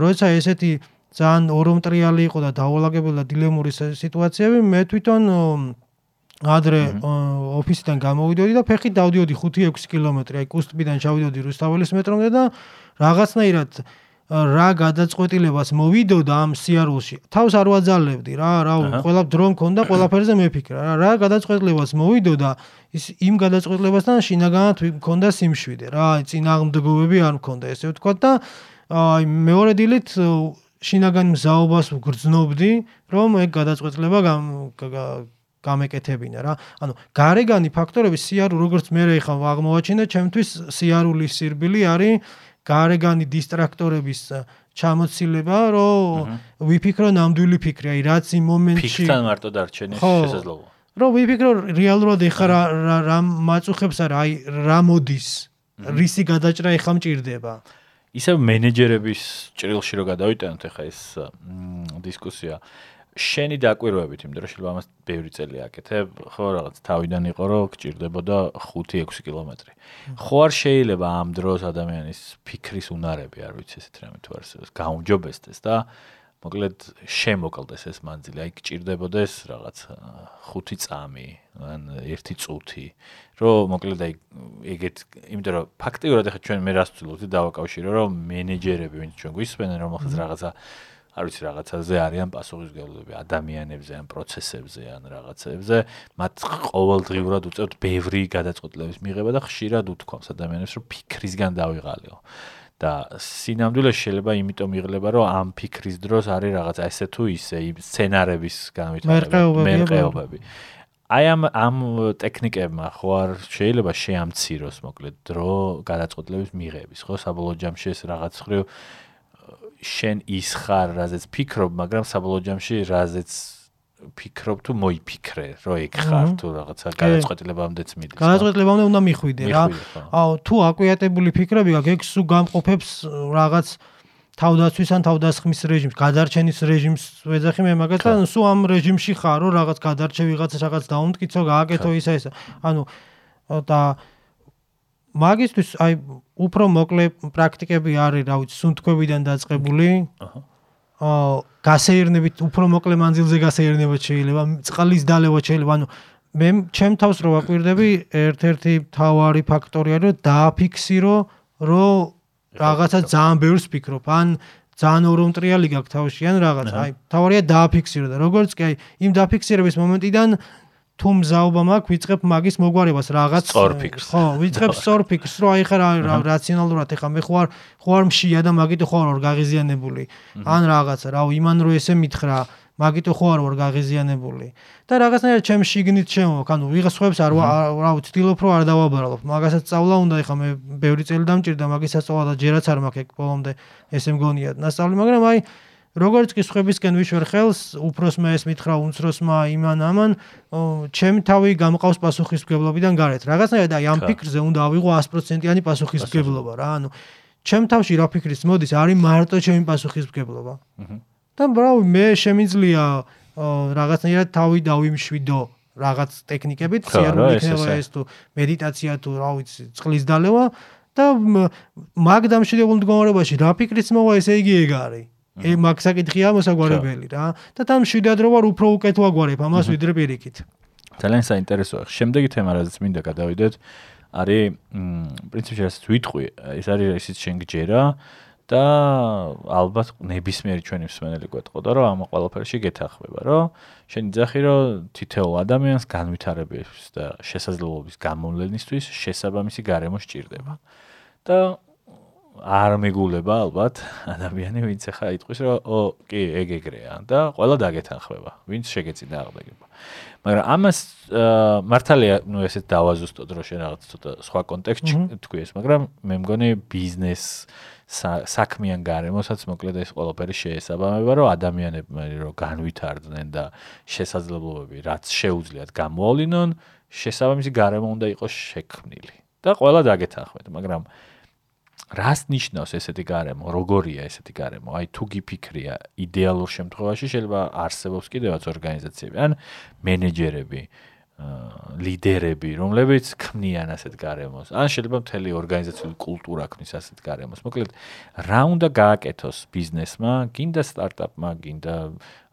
როცა ესეთი ძალიან ორომტრიალი იყო და დაავადებელი და დილემური სიტუაციები მე თვითონ ადრე ოფისიდან გამოვიდოდი და ფეხით დავდიოდი 5-6 კილომეტრი აი კუსტბიდან ჩავიდოდი რუსთაველის მეტრომდე და რაღაცნაირად რა გადაწყვეტილებას მოვიდოდა ამ სიარულში. თავს არ ვაძალებდი რა, რა, ყველა დრო მქონდა, ყველაფერზე მეფიქრა რა, რა გადაწყვეტილებას მოვიდოდა ის იმ გადაწყვეტილებასთან შინაგანად მქონდა სიმშვიდე რა, წინააღმდეგობები არ მქონდა ესე ვთქვა და აი მეორე დილით შინაგან მზაობას ვგრძნობდი, რომ ეგ გადაწყვეტილება გამეკეთებინა რა. ანუ გარეგანი ფაქტორები სიარულ როგორც მე რა ხა აღმოვაჩინე, ჩემთვის სიარულის სირბილი არის გარეგანი დისტრაქტორების ჩამოცილება, რომ ვიფიქრო ნამდვილი ფიქრი, აი რაც იმ მომენტში ფიქრთან მარტო დარჩენის შესაძლებლობა. რომ ვიფიქრო რეალურად ეხა რა რა მაწუხებს არა, აი რა მოდის, რისი გადაჭრა ეხა მჭირდება. ისე მენეჯერების ჭრილში რო გადავიტანოთ ეხა ეს დისკუსია. შენი დაკვირვებით, იმიტომ რომ შეიძლება ამას ბევრი წელი აკეთებ, ხო, რაღაც თავიდან იყო, რომ გჭირდებოდა 5-6 კილომეტრი. ხო არ შეიძლება ამ დროს ადამიანის ფიქრის უნარები, არ ვიცი ესეთ რამე თუ არსებობს, გაუმჯობესდეს და მოკლედ შემოკლდეს ეს მანძილი, აი გჭირდებოდეს რაღაც 5 წამი, ან 1 წუთი, რომ მოკლედ აი ეგეთ, იმიტომ რომ ფაქტიურად ახლა ჩვენ მე რას ვცდილობთ დავაკავშირო, რომ მენეჯერები, ვინც ჩვენ გვისმენენ, რომელსაც რაღაცა არ ვიცი რაღაცაზე არიან პასუხისგებლები ადამიანებზე ან პროცესებზე ან რაღაცებზე. მათ ყოველდღიურად უწევთ ბევრი გადაწყვეტილების მიღება და ხშირად უთქვამს. ადამიანებს რომ ფიქრისგან დავიღალიო. და სინამდვილეში შეიძლება იმიტომ იღლება რომ ამ ფიქრის დროს არის რაღაცა ესე თუ ისე სცენარების განვითარება მერყეობები აი ამ ამ ტექნიკებმა ხო არ შეიძლება შეამციროს მოკლედ დრო გადაწყვეტილების მიღების ხო? საბოლოო ჯამში ეს რაღაც ხრი შენ ის ხარ, რაზეც ფიქრობ, მაგრამ საბოლოო ჯამში რაზეც ფიქრობ თუ მოიფიქრე, რომ ეგ ხარ თუ რაღაცა გადაწყვეტილებამდეც მიდის. გადაწყვეტილებამდე უნდა მიხვიდე რა. აუ, თუ აკვიატებული ფიქრები გაქვს, ეგ სულ გამყოფებს რაღაც თავდაცვის ან თავდასხმის რეჟიმს, გადარჩენის რეჟიმს ვეძახი მე მაგასთან, სულ ამ რეჟიმში ხარ, რომ რაღაც გადარჩე ვიღაც რაღაც დაუნტკიცო, გააკეთო ისა ისა. ანუ და მაგისტვის აი უფრო მოკლე პრაქტიკები არის, რა ვიცი, სუნთქვებიდან დაწყებული. აჰა. აა გასეირნებით უფრო მოკლე მანძილზე გასეირნება შეიძლება, წყლის დალევა შეიძლება, ანუ მე ჩემ თავს რო ვაკვირდები, ერთ-ერთი თავარი ფაქტორი არის, რომ დააფიქსირო, რომ რაღაცა ძალიან ბევრს ფიქრობ, ან ძალიან ორომტრიალი გაქვს თავში, ან რაღაც. აი, თავარია დააფიქსირო და როგორც კი აი იმ დაფიქსირების მომენტიდან თუ მზაობა მაქვს, ვიწყებ მაგის მოგვარებას, რაღაც სწორფიქს. ხო, ვიწყებ სწორფიქს, რომ აი ხარ რაციონალურად ეხა მე ხო არ ხო არ მშია და მაგიტო ხო არ ვარ გაღიზიანებული. ან რაღაცა, რა იმან რო ესე მითხრა, მაგიტო ხო არ ვარ გაღიზიანებული. და რაღაცნაირად ჩემ შიგნით შემოვაკ ანუ ვიღაც ხებს არ რა ვცდილობ რომ არ დავაბრალობ მაგასაც წავლა უნდა ეხა მე ბევრი წელი დამჭირდა მაგისაც წავა და ჯერაც არ მაქვს ეგ ბოლომდე ესე მგონია ნასწავლი მაგრამ აი როგორც კი სხვებისკენ ვიშვერ ხელს, უფროსმა ეს მითხრა უნცროსმა იმან ამან, ჩემ თავი გამყავს პასუხისმგებლობიდან გარეთ. რაღაცნაირად აი ამ ფიქრზე უნდა ავიღო 100%-იანი პასუხისმგებლობა რა. ანუ ჩემ თავში რა ფიქრის მოდის, არის მარტო ჩემი პასუხისმგებლობა. და ბრავი, მე შემიძლია რაღაცნაირად თავი დავიმშვიდო რაღაც ტექნიკებით, სიარული იქნება ეს თუ მედიტაცია თუ რა ვიცი, წყლის დალევა და მაგ დამშვიდებულ მდგომარეობაში რა ფიქრიც მოვა, ესე იგი ეგ არის. ე მაგ საკითხია მოსაგვარებელი რა. და თან შვიდად რო ვარ უფრო უკეთ ვაგვარებ ამას ვიდრე პირიქით. ძალიან საინტერესოა. შემდეგი თემა რაც მინდა გადავიდეთ არის პრინციპში რასაც ვიტყვი ეს არის ისიც შენ გჯერა და ალბათ ნებისმიერი ჩვენი მსმენელი გვეტყოდა რომ ამ ყველაფერში გეთახმება რომ შენი ძახი რომ თითოეულ ადამიანს განვითარების და შესაძლებლობის გამოვლენისთვის შესაბამისი გარემო სჭირდება და არ მეგულება ალბათ. ადამიანი ვინც ახლა იტყვის რომ ო კი ეგ ეგრეა და ყველა დაგეთანხმება ვინც შეგეწინა აღდგება მაგრამ ამას მართალია ნუ ესეც დავაზუსტოთ რომ შენ რაღაც ცოტა სხვა კონტექსტში თქვი ეს მაგრამ მე მგონი ბიზნეს საქმიან გარემოსაც მოკლედ ეს ყველაფერი შეესაბამება რომ ადამიანები რომ განვითარდნენ და შესაძლებლობები რაც შეუძლიათ გამოავლინონ შესაბამისი გარემო უნდა იყოს შექმნილი და ყველა დაგეთანხმეთ მაგრამ რას ნიშნავს ესეთი გარემო? როგორია ესეთი გარემო? აი თუ გიფიქრია იდეალურ შემთხვევაში შეიძლება არსებობს კიდევაც ორგანიზაციები, ან მენეჯერები, ლიდერები, რომლებიც ქმნიან ასეთ გარემოს. ან შეიძლება მთელი ორგანიზაციული კულტურა ქმნის ასეთ გარემოს. მოკლედ, რა უნდა გააკეთოს ბიზნესმა, გინდა სტარტაპმა, გინდა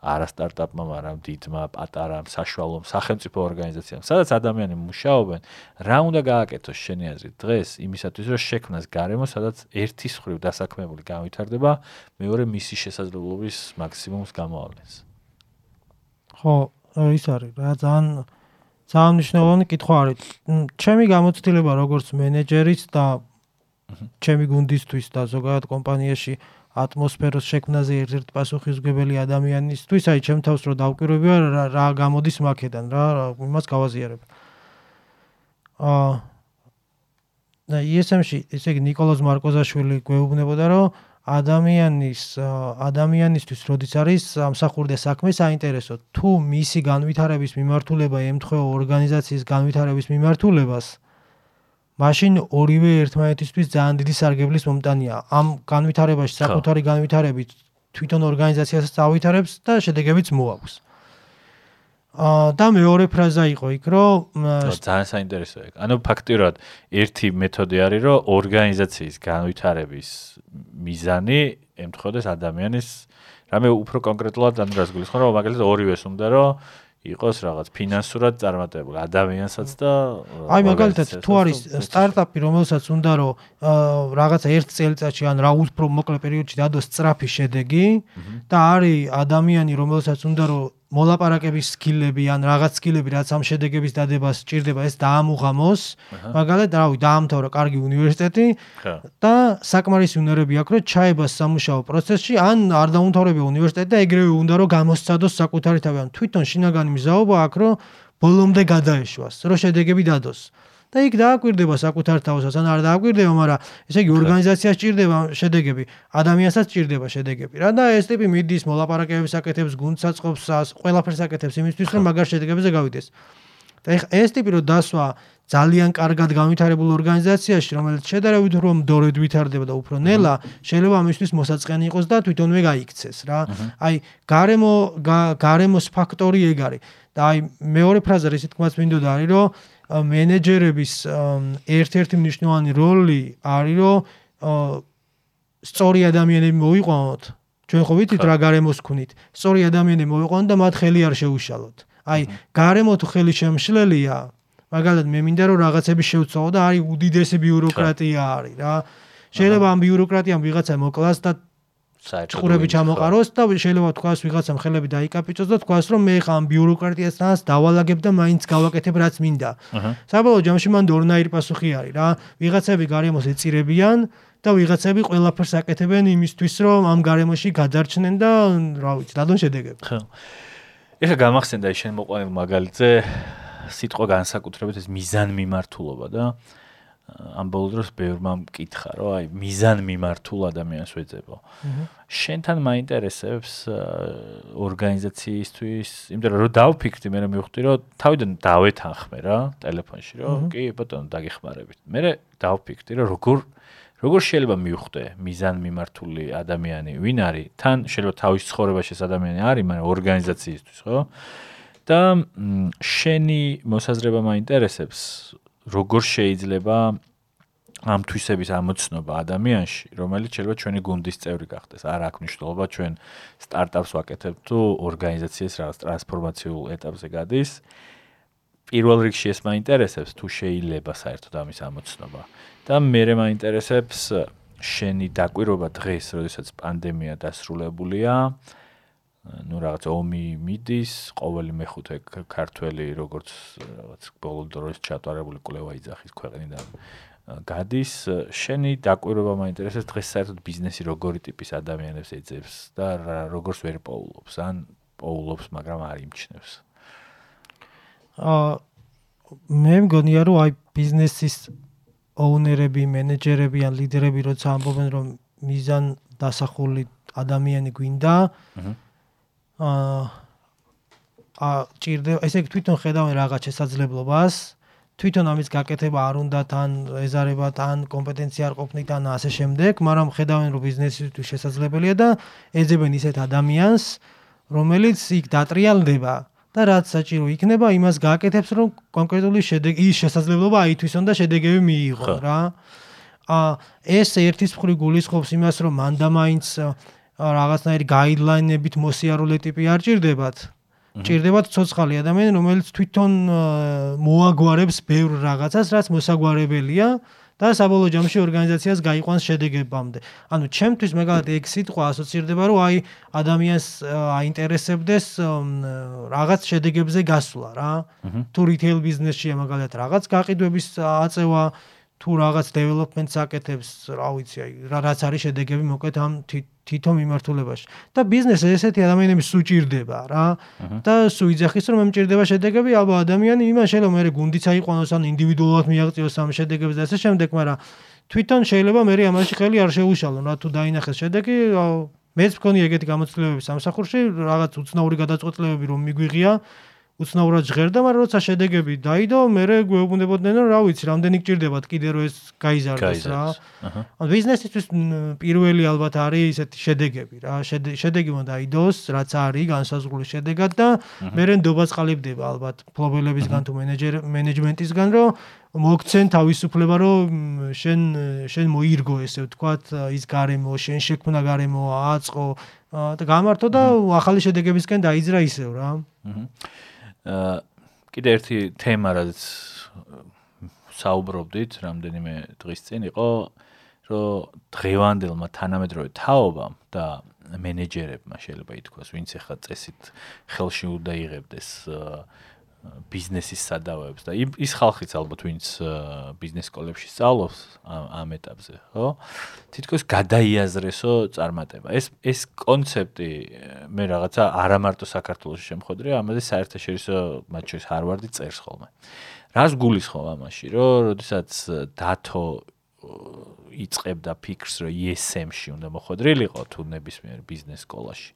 არა სტარტაპმა, მაგრამ დიდმა, პატარამ, საშუალომ სახელმწიფო ორგანიზაციამ, სადაც ადამიანები მუშაობენ, რა უნდა გააკეთოს შენი აზრით დღეს იმისათვის, რომ შექმნას გარემო, სადაც ერთის ხრივ დასაქმებული განვითარდება, მეორე მისი შესაძლებლობის მაქსიმუმს გამოავლენს. ხო, ის არის რა ძალიან სამნიშნულოვანი კითხვა არის. ჩემი გამოცდილება როგორც მენეჯერის და ჩემი გუნდისთვის და ზოგადად კომპანიაში ატმოსფეროს შექმნაზე ერთ-ერთ პასუხისმგებელი ადამიანისთვის, აი ჩემ თავს რო დავკვირვებია რა, რა გამოდის მაქედან, რა, იმას გავაზიარებ. აა და ESM-ში, ესე იგი ნიკოლოზ მარკოზაშვილი გვეუბნებოდა, რომ ადამიანის ადამიანისთვის როდის არის სამსახურდე საქმე საინტერესო თუ მისი განვითარების მიმართულება ემთხვევა ორგანიზაციის განვითარების მიმართულებას მაშინ ორივე ერთმანეთისთვის ძალიან დიდი სარგებლის მომტანია. ამ განვითარებაში საკუთარი განვითარებით თვითონ ორგანიზაციასაც ავითარებს და შედეგებიც მოაქვს. აა და მეორე ფრაზა იყო იქ, რომ ძალიან საინტერესოა. ანუ ფაქტიურად ერთი მეთოდი არის, რომ ორგანიზაციის განვითარების მიზანი ემთხვედეს ადამიანის რამე უფრო კონკრეტულად ამ დროს გულისხმობ, რომ მაგალითად ორივეს უნდა რომ იყოს რაღაც ფინანსურად წარმატებული ადამიანსაც და აი მაგალითად თუ არის სტარტაპი რომელსაც უნდა რომ რაღაცა ერთ წელიწადში ან რა უფრო მოკლე პერიოდში დადოს სწრაფი შედეგი და არის ადამიანი რომელსაც უნდა რომ მოლაპარაკების სკილები ან რაღაც სკილები რაც ამ შედეგების დადებას სჭირდება ეს დაამუღამოს. მაგალითად რავი დაამთავრა კარგი უნივერსიტეტი და საკმარისი უნარები აქვს რომ ჩაებას სამუშაო პროცესში ან არ დაუმთავრებია უნივერსიტეტი და ეგრევე უნდა რომ გამოსცადოს საკუთარი თავი. ან თვითონ შინაგანი მზაობა აქვს რომ ბოლომდე გადაეშვას რომ შედეგები დადოს და იქ დააკვირდება საკუთარ თავსაც ან არ დააკვირდება, მაგრამ ესე იგი ორგანიზაციას ჭირდება შედეგები, ადამიანსაც ჭირდება შედეგები. რა და ეს ტიპი მიდის მოლაპარაკებებს აკეთებს, გუნდსაწყობს, ყველაფერს აკეთებს იმისთვის, რომ მაგარ შედეგებზე გავიდეს. და ეხ ეს ტიპი რო დასვა ძალიან კარგად განვითარებულ ორგანიზაციაში, რომელიც შედარებით რომ დორედ ვითარდება და უფრო ნელა, შეიძლება ამისთვის მოსაწყენი იყოს და თვითონვე გაიქცეს რა. აი, გარემო გარემოს ფაქტორი ეგ არის. და აი მეორე ფრაზა რისი თქმაც მინდოდა არის რომ მენეჯერების ერთ-ერთი მნიშვნელოვანი როლი არის რომ სწორი ადამიანები მოიყვანოთ. ჩვენ ხო ვიცით რა გარემოს ქუნით სწორი ადამიანები მოიყვანოთ და მათ ხელი არ შეუშალოთ. აი გარემო თუ ხელი შემშლელია მაგალითად მე მინდა რომ რაღაცები შევცვალო და არის უდიდესი ბიუროკრატია არის რა. შეიძლება ამ ბიუროკრატიამ ვიღაცა მოკლას და საერთოდ ყურები ჩამოყაროს და შეიძლება თქვას ვიღაცამ ხელები დაიკაპიტოს და თქვას რომ მე ხამ ბიუროკრატიასთან დავალაგებ და მაინც გავაკეთებ რაც მინდა. საბოლოო ჯამში მან დორნაირი პასუხი არის რა. ვიღაცები გარემოს ეწირებიან და ვიღაცები ყველაფერს აკეთებენ იმისთვის რომ ამ გარემოში გადარჩნენ და რა ვიცი, დადონ შედეგები. ხო. ეხა გამახსენდა შენ მოყვანილ მაგალითზე სიტყვა განსაკუთრებით ეს მიზან მიმართულობა და ამ ბოლო დროს ბევრმა მკითხა, რომ აი მიზან მიმართულ ადამიანს ვეძებო. შენთან მაინტერესებს ორგანიზაციისთვის, იმიტომ რომ დავფიქრდი, მე მივხვდი, რომ თავიდან დავეთანხმე რა ტელეფონში, რომ კი ბატონო დაგეხმარებით. მე დავფიქრდი, რომ როგორ როგორ შეიძლება მივხვდე მიზან მიმართული ადამიანი ვინ არის? თან შეიძლება თავის ცხოვრებაში ეს ადამიანი არის, მაგრამ ორგანიზაციისთვის, ხო? და შენი მოსაზრება მაინტერესებს როგორ შეიძლება ამ თვისების ამოცნობა ადამიანში, რომელიც შეიძლება ჩვენი გუნდის წევრი გახდეს. არ აქვს მნიშვნელობა ჩვენ სტარტაპს ვაკეთებ თუ ორგანიზაციის რაღაც ტრანსფორმაციულ ეტაპზე გადის. პირველ რიგში ეს მაინტერესებს თუ შეიძლება საერთოდ ამის ამოცნობა. და მე მაინტერესებს შენი დაკვირობა დღეს, როდესაც პანდემია დასრულებულია. Ну რაღაც ომი მიდის, ყოველი მეხუთე ქართველი როგორც რაღაც ბოლო დროს ჩატარებული კვლევა იძახის ქვეყნიდან გადის. შენი დაკვირვება მაინტერესებს დღეს საერთოდ ბიზნესი როგორი ტიპის ადამიანებს ეძებს და როგორს ვერ პოულობს, ან პოულობს, მაგრამ არ იმჩნევს. აა მე მგონია რომ აი ბიზნესის ოუნერები, მენეჯერები ან ლიდერები როცა ამბობენ რომ მიზან დასახული ადამიანი გვინდა, აჰა აა ჭირდება ესე იგი თვითონ ხედავენ რაღაც შესაძლებლობას თვითონ ამის გაკეთება არ უნდა თან ეზარება თან კომპეტენცია არ ყოფნით ან ასე შემდეგ მაგრამ ხედავენ რომ ბიზნესისთვის შესაძლებელია და ეძებენ ისეთ ადამიანს რომელიც იქ დატრიალდება და რაც საჭირო იქნება იმას გააკეთებს რომ კონკრეტული შედეგი ის შესაძლებლობა აითვისონ და შედეგები მიიღო რა. ა ეს ერთის მხრივ გულისხმობს იმას რომ მანდა მაინც რაღაცნაირი გაიდლაინებით მოსიარულე ტიპი არ ჭირდებათ. ჭირდებათ ცოცხალი ადამიანი, რომელიც თვითონ მოაგვარებს ბევრ რაღაცას, რაც მოსაგვარებელია და საბოლოო ჯამში ორგანიზაციას გაიყვანს შედეგებამდე. ანუ ჩემთვის მაგალითად ეგ სიტყვა ასოცირდება, რომ აი ადამიანს აინტერესებდეს რაღაც შედეგებზე გასვლა რა. თუ რიტეილ ბიზნესშია მაგალითად რაღაც გაყიდვების აწევა თუ რაღაც დეველოპმენტს აკეთებს, რა ვიცი, აი რაც არის შედეგები მოკლედ ამ თითო მიმართულებაში. და ბიზნესზე ესეთი ადამიანები სუჭირდება რა. და სუ იძახის რომ მემჭირდება შედეგები, ალბათ ადამიანი იმან შეიძლება მე გუნდიც აიყვანოს ან ინდივიდუალურად მიაღწიოს ამ შედეგებს და ასე შემდეგ, მაგრამ თვითონ შეიძლება მე ამაში ხელი არ შეუშალონ რა თუ დაინახეს შედეგი, მეც მქონი ეგეთი გამოცდილებები სამსახურში, რაღაც უცნაური გადაწყვეტილებები რომ მიგვიღია უცნაურად ჟღერდა, მაგრამ როცა შედეგები დაიდო, მე გვეუბნებოდნენ, რომ რა ვიცი, რამდენი გჭირდებათ კიდე რომ ეს გაიზარდოს რა. ანუ ბიზნესისთვის პირველი ალბათ არის ესეთი შედეგები რა. შედეგი უნდა დაიდოს, რაც არის განსაზღვრული შედეგად და მე რენდობა წყალიბდება ალბათ ფლობელებისგან თუ მენეჯერ მენეჯმენტისგან, რომ მოგცენ თავისუფლება, რომ შენ შენ მოირგო ესე ვთქვათ, ის გარემო, შენ შექმნა გარემო აწყო და გამართო და ახალი შედეგებისკენ დაიძრა ისევ რა. აჰა. კიდე ერთი თემა რაც საუბრობდით რამდენიმე დღის წინ იყო რომ დღევანდელმა თანამედროვე თაობამ და მენეჯერებმა შეიძლება ითქვას ვინც ახლა წესით ხელში უნდა იღებდეს ბიზნესის სადავეებს და ის ხალხიც ალბათ ვინც ბიზნეს სკოლებში სწავლობს ამ ეტაპზე, ხო? თითქოს გადაიაზრესო წარმატება. ეს ეს კონცეფტი მე რაღაცა არა მარტო საქართველოს შემოხდრია, ამაზე საერთაშორისო მათ შორის ჰარვარდი წერს ხოლმე. რას გულისხმობ ამაში, რომ როდესაც დათო იწებდა ფიქრს, რომ ESM-ში უნდა მოხდრილიყო თუ ნებისმიერ ბიზნეს სკოლაში.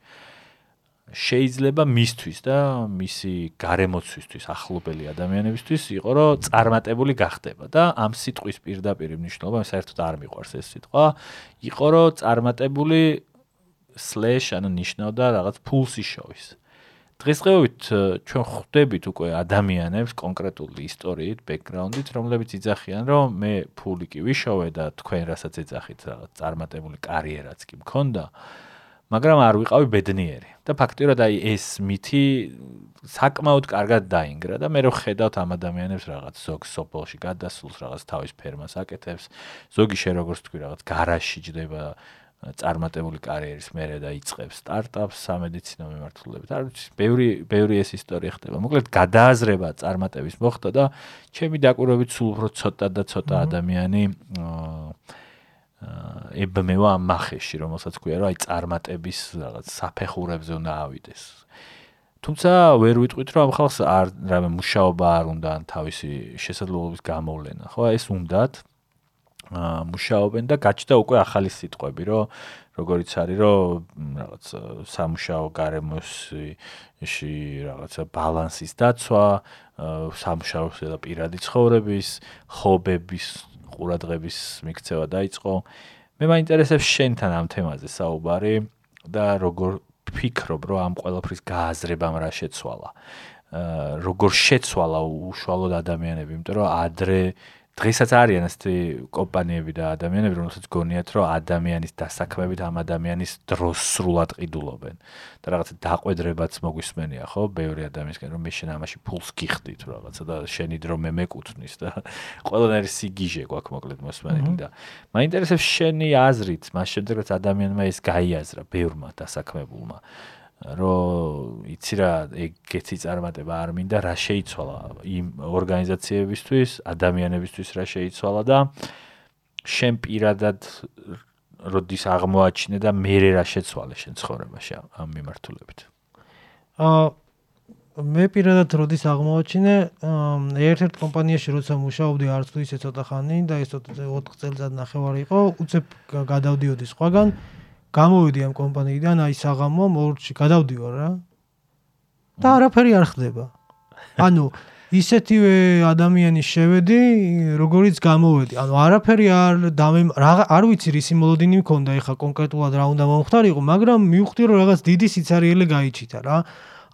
შეიძლება მისთვის და მისი გარემოცვისთვის ახლობელი ადამიანებისთვის იყო რომ წარმატებული გახდება და ამ სიტყვის პირდაპირ მნიშვნელობა საერთოდ არ მიყვარს ეს სიტყვა იყო რომ წარმატებული slash ანუ ნიშნავდა რაღაც ფულს იშოვის დღესდღეობით ჩვენ ხვდებით უკვე ადამიანებს კონკრეტული ისტორიით, ბექგრაუნდით, რომლებიც იძახიან, რომ მე ფული კი ვიშოვე და თქვენ რასაც ეძახით, რაღაც წარმატებული კარიერაც კი მქონდა. მაგრამ არ ვიყავი ბედნიერი და ფაქტიურად აი ეს მითი საკმაოდ კარგად დაინგრა და მე რო ხედავთ ამ ადამიანებს რაღაც ზოგ სოფელში გადასულს რაღაც თავის ფერმას აკეთებს ზოგი შე როგორც თქვი რაღაც გარაჟში ჯდება წარმატებული კარიერის მერე და იწყებს სტარტაპს სამედიცინო მიმართულებით. არ ვიცი, ბევრი ბევრი ეს ისტორია ხდება. მოკლედ გადააზრება წარმატების მოხდა და ჩემი დაკვირვებით სულ უფრო ცოტა და ცოტა ადამიანი აა ებმევა ამ მახეში, რომელსაც ქვია, რომ აი წარმატების რაღაც საფეხურებზე უნდა ავიდეს. თუმცა ვერ ვიტყვით, რომ ამ ხალხს არ რამე მუშაობა არ უნდა ან თავისი შესაძლებლობის გამოვლენა, ხო? ეს უნდათ მუშაობენ და გაჩნდა უკვე ახალი სიტყვები, რომ როგორიც არის, რომ რაღაც სამუშაო გარემოში რაღაცა ბალანსის დაცვა, სამუშაოს და პირადი ცხოვრების, ხობების, ყურადღების მიქცევა დაიწყო. მე მაინტერესებს შენთან ამ თემაზე საუბარი და როგორ ფიქრობ, რომ ამ ყველაფრის გააზრებამ რა შეცვალა. აა როგორ შეცვალა უშუალოდ ადამიანები, იმიტომ რომ ადრე დღესაც არიან ასეთი კომპანიები და ადამიანები, რომელსაც გონიათ, რომ ადამიანის დასაქმებით ამ ადამიანის დროს სრულად ყიდულობენ. და რაღაცა დაყვედრებაც მოგვისმენია, ხო? ბევრი ადამიანისგან, რომ მე შენ ამაში ფულს გიხდი თუ რაღაცა და შენი დრო მე მეკუთვნის და ყველანაირი სიგიჟე გვაქვს მოკლედ მოსმენილი და მაინტერესებს შენი აზრით, მას შემდეგ რაც ადამიანმა ეს გაიაზრა ბევრმა დასაქმებულმა. რომ იცი რა ეგეთი წარმატება არ მინდა რა შეიცვალა იმ ორგანიზაციებისთვის, ადამიანებისთვის რა შეიცვალა და შენ პირადად როდის აღმოაჩინე და მე რა შეცვალე შენ ცხოვრებაში ამ მიმართულებით. აა მე პირადად როდის აღმოაჩინე ერთ-ერთ კომპანიაში როცა მუშაობდი არც თუ ისე ცოტა ხანი და ეს 4 წელიწად ნახევარი იყო, უცებ გადავდიოდი სხვაგან გამოვიდი ამ კომპანიიდან, აი საღამო მორჩი გადავდივარ რა. და არაფერი არ ხდება. ანუ ისეთივე ადამიანი შევედი, როგორიც გამოვედი. ანუ არაფერი არ დამე არ ვიცი რის იმოლოდინი მქონდა ეხა კონკრეტულად რა უნდა მომხდარიყო, მაგრამ მივხვდი რომ რაღაც დიდი სიცარიელე გაიჩიტა რა.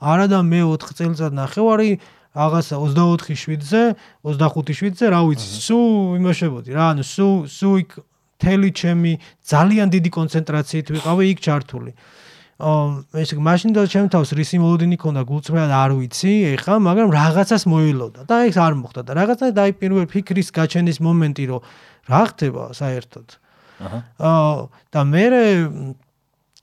არა და მე 4 წელიწად ნახევარი რაღაცა 24-7-ზე, 25-7-ზე, რა ვიცი, სუ იმაშებოდი რა, ანუ სუ სუ იქ მთელი ჩემი ძალიან დიდი კონცენტრაციით ვიყავი იქ ჩართული. აა ესე მაშინ და ჩემ თავს რისი მოლოდინი ქონდა გულწრფელად არ ვიცი, ეხა, მაგრამ რაღაცას მოილოდა და ეს არ მოხდა და რაღაცა დაი პირველ ფიქრის გაჩენის მომენტი რომ რა ხდება საერთოდ. აა და მე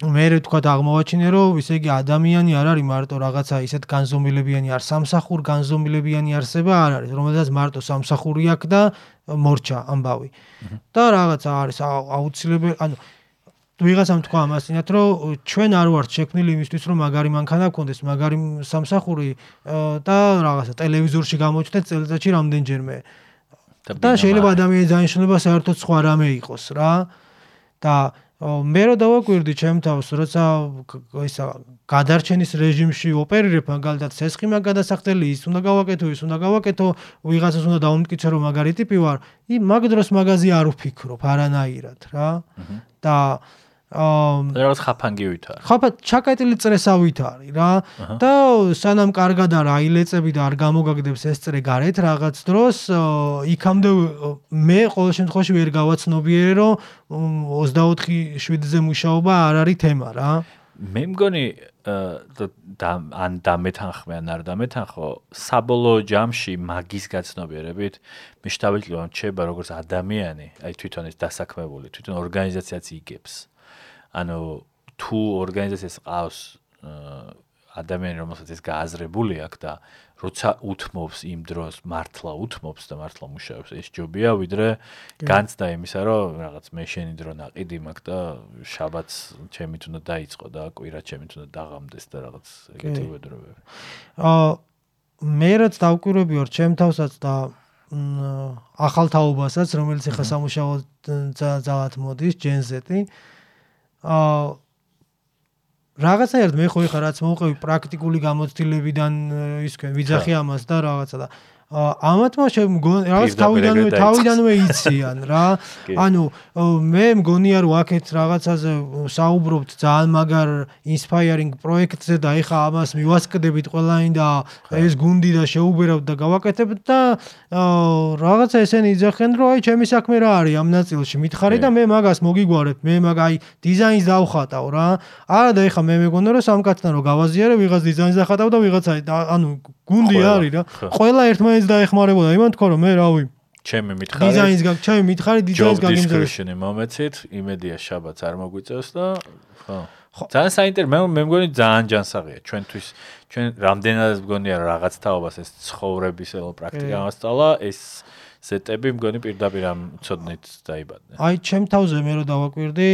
მე რე თქვა აღმოვაჩინე რომ ისე იგი ადამიანი არ არის მარტო რაღაცა ისეთ განზომილებიანი არ სამსახურ განზომილებიანი არსება არ არის რომელსაც მარტო სამსახური აქვს და მორჩა ამბავი. და რაღაცა არის აუცილებელი ანუ ვიღაცამ თქვა ამასინათ რომ ჩვენ არ ვართ შექმნილი იმისთვის რომ მაგარი მანქანა გქონდეს მაგარი სამსახური და რაღაცა ტელევიზორში გამოჩნდეს წელიწადში რამდენჯერმე. და შეიძლება ადამიანის დანიშნულება საერთოდ სხვა რამე იყოს რა. და მე რო დავაკვირდი ჩემ თავს, როცა ისა გადარჩენის რეჟიმში ოპერირებ, მაგალითად, სესხიმა გადასახდელი ის უნდა გავაკეთო, ის უნდა გავაკეთო, ვიღაცას უნდა დავუმტკიცო, რომ მაგარი ტიპი ვარ. ი მაგ დროს მაგაზი არ ვფიქრობ არანაირად რა. და აა რაღაც ხაფანგივით არის. ხაფა ჩაკეტილი წრესავით არის რა და სანამ კარგად არ აილეწები და არ გამოგაგდებს ეს წრე გარეთ რაღაც დროს იქამდე მე ყოველ შემთხვევაში ვერ გავაცნობიერე რომ 24/7-ზე მუშაობა არ არის თემა რა. მე მგონი და ან დამეთანხმე ან არ დამეთანხო საბოლოო ჯამში მაგის გაცნობიერებით მე შევიტყვი რომ ჩება როგორც ადამიანი აი თვითონ ეს დასაქმებული თვითონ ორგანიზაციაც იგებს ანუ თუ ორგანიზაციას ყავს ადამიანი რომელსაც ეს გააზრებული აქვს და როცა უთმობს იმ დროს მართლა უთმობს და მართლა მუშაობს ეს ჯობია ვიდრე განცდა იმისა რომ რაღაც მე შენი დრო ناقიდი მაქვს და შაბათს ჩემით უნდა დაიწყო და კვირა ჩემით უნდა დაღამდეს და რაღაც ეგეთი ვედრობები. აა მე რაც დავკვირვები ვარ ჩემ თავსაც და ახალ თაობასაც რომელიც ახლა სამუშაო ძალად მოდის ჯენზეტი აა რაღაცაერთ მე ხო ეხა რაც მოვყევი პრაქტიკული გამოცდილებიდან ისქენ ვიძახი ამას და რაღაცა და ამათმა შემგონ რაღაც თავიდანვე თავიდანვე იციან რა. ანუ მე მგონია რომ აქეთ რაღაცაზე საუბრობთ ძალიან მაგარ ინსპაიარინგ პროექტზე და ეხა ამას მივასკდებით ყველანი და ეს გუნდი და შეუბერავთ და გავაკეთებთ და რაღაცა ესენი იძახენ რომ აი ჩემი საქმე რა არის ამ ნაწილში? მითხარი და მე მაგას მოგიგვარებ. მე მაგ აი დიზაინს დავხატავ რა. არა და ეხა მე მეგონა რომ სამკაცთან რომ გავაზიარე ვიღაც დიზაინს დახატავ და ვიღაც აი ანუ გუნდი არის რა. ყველა ერთმანეთს დაეხმარებოდა. იმან თქო რომ მე რავი ჩემი მითხარი დიზაინის გაკ ჩემი მითხარი დიზაინის გაგიმზადე description-ი მომეცით იმედია შაბათს არ მოგვიწევს და ხო. ძალიან საინტერესო მე მე მგონი ძალიან ჯანსაღია. ჩვენთვის ჩვენ რამდენადაც მგონია რაღაც თაობას ეს ცხოვრების ელო პრაქტიკა მასწავლა ეს სეტები მგონი პირდაპირ ამ ცოდნით დაიბადნენ. აი, ჩემ თავზე მე რო დავაკვირდი,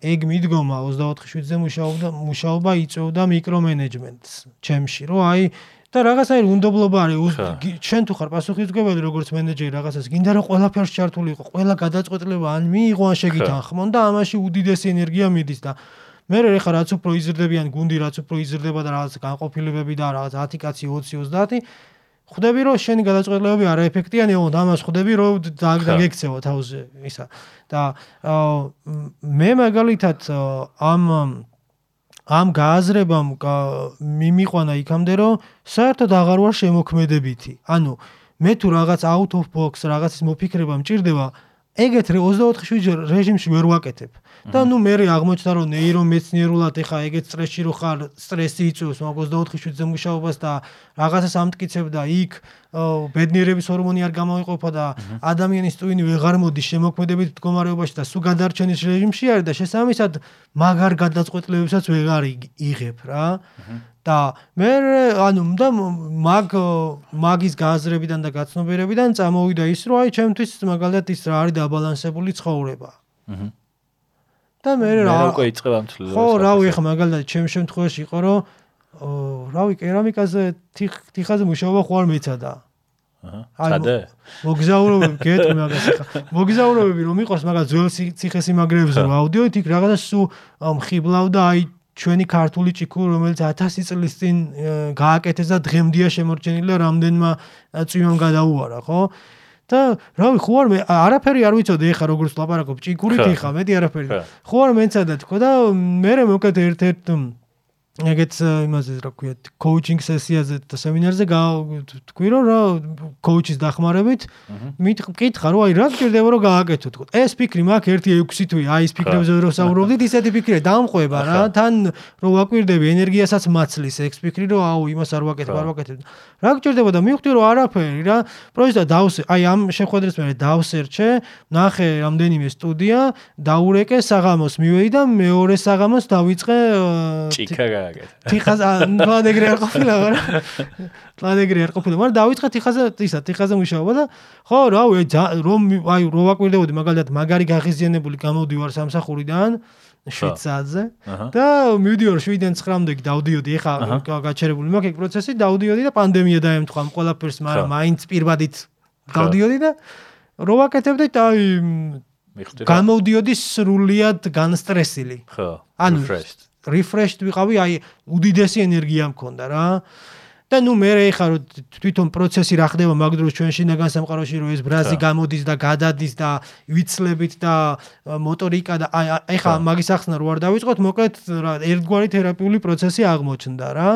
ეგ მიდგომა 24/7-ზე მუშაობდა, მუშაობა იწევდა მიკრომენეჯმენტს ჩემში, რომ აი და რაღაცაი უნდობლობა არის, ჩვენ თუ ხარ პასუხისმგებელი როგორც მენეჯერი რაღაცას, გინდა რომ ყველაფერს ჩართული იყო, ყველა გადაწყვეტილება ან მიიღო ან შეგითანხმონ და ამაში უდიდესი ენერგია მიდის და მე რა რაც უფრო იზრდებიან გუნდი, რაც უფრო იზრდება და რაღაც განყოფილებები და რაღაც 10 კაცი 20 30 ხვდები რომ შენი გადაწყვეტილებები არაეფექტიანია, ოღონდ ამას ხვდები რომ დაგეკცევა თავზე ისა. და მე მაგალითად ამ ამ გააზრებამ მიმიყვანა იქამდე რომ საერთოდ აღარ ვარ შემოქმედებითი. ანუ მე თუ რაღაც out of box რაღაცის მოფიქრება მჭირდება, ეგეთ 24/7 რეჟიმში ვერ ვაკეთებ. და ნუ მე აღმოჩნდა რომ ნეირომეცნიერულად ეხა ეგეთ სტრესში რო ხარ, სტრესი იწვევს მაგ 24/7 მუშაობას და რაღაცას ამტკიცებ და იქ ბედნიერების ჰორმონი არ გამოიყოფა და ადამიანის ტვინი ვეღარ მოდის შემოქმედებით მდგომარეობაში და სულ გადარჩენის რეჟიმში არის და შესაბამისად მაგარ გადაწყვეტილებებსაც ვეღარ იღებ რა. და მე ანუ და მაგ მაგის გააზრებიდან და გაცნობიერებიდან წამოვიდა ის რომ აი ჩემთვის მაგალითად ის რა არის დაბალანსებული ცხოვრება. აჰა. და მე რა უკვე იწება მთლილად. ხო, რავი, ხა მაგალითად ჩემ შემთხვევაში იყო რომ რავი, კერამიკაზე თიხაზე მუშაობა ხო არ მეცადა. აჰა. სადე? მოგზაურობები გეტყვი მაგას ხა. მოგზაურობები რომ იყოს მაგას ძველ ციხესიმაგრეებზე ვაუდიოთ იქ რაღაცა სუ მხიბლავ და აი ჩვენი ქართული ჭიქუ რომელიც 1000 წლის წინ გააკეთეს და დღემდეა შემორჩენილი და რამდენმა წვიმამ გადაუარა ხო? და რავი ხო არ მე არაფერი არ ვიცოდი ეხა როგორც ლაპარაკობ. ჭიქურით ეხა მეტი არაფერი. ხო არ მეცადა თქო და მე მე მოკეთ ერთ-ერთ ეგეც იმაზე რა ქვია კოუჩინგ სესიაზე და სემინარზე თქვი რომ რა კოუჩის დახმარებით მითხა რომ აი რა გჭირდება რომ გააკეთო თქო ეს ფიქრი მაქვს 1-6 თვე აი ეს ფიქრებზე რო საუბრობდით ისეთი ფიქრია დამყვება რა თან რომ ვაკვირდები ენერგიასაც მაცლის ეს ფიქრი რომ აუ იმას არ ვაკეთებ არ ვაკეთებ. რა გჭირდება და მივხვდი რომ არაფერი რა პროექტა დავსე აი ამ შეხვედრის მერე დავსერჩე ნახე რამდენიმე სტუდია დაურეკე საღამოს მივედი და მეორე საღამოს დავიწყე ჭიქა გააკეთა. თიხაზე პლანეგრი არ ყოფილა, მაგრამ პლანეგრი არ ყოფილა, მაგრამ დაიწყე თიხაზე, ისა, თიხაზე მუშაობა და ხო, რავი, რომ აი რო ვაკვირდებოდი მაგალითად მაგარი გაღიზიანებული გამოდივარ სამსახურიდან შვიცაზე და მივიდიოდი 7-დან 9-მდე დავდიოდი, ეხა გაჩერებული მაქვს ეგ პროცესი, დავდიოდი და პანდემია დაემთხვა ყველაფერს, მაგრამ მაინც პირბადით დავდიოდი და რო ვაკეთებდი და აი გამოდიოდი სრულიად განსტრესილი. ხო. ანუ refreshed ვიყავი, აი უდიდესი ენერგია მქონდა რა. და ნუ მე ხა რომ თვითონ პროცესი რა ხდება მაგ დროს ჩვენ შინაგან სამყაროში რომ ეს ბრაზი გამოდის და გადადის და ვიცლებით და მოტორიკა და აი ხა. მაგის ახსნა რო არ დავიწყოთ მოკლედ რა ერთგვარი თერაპიული პროცესი აღმოჩნდა რა.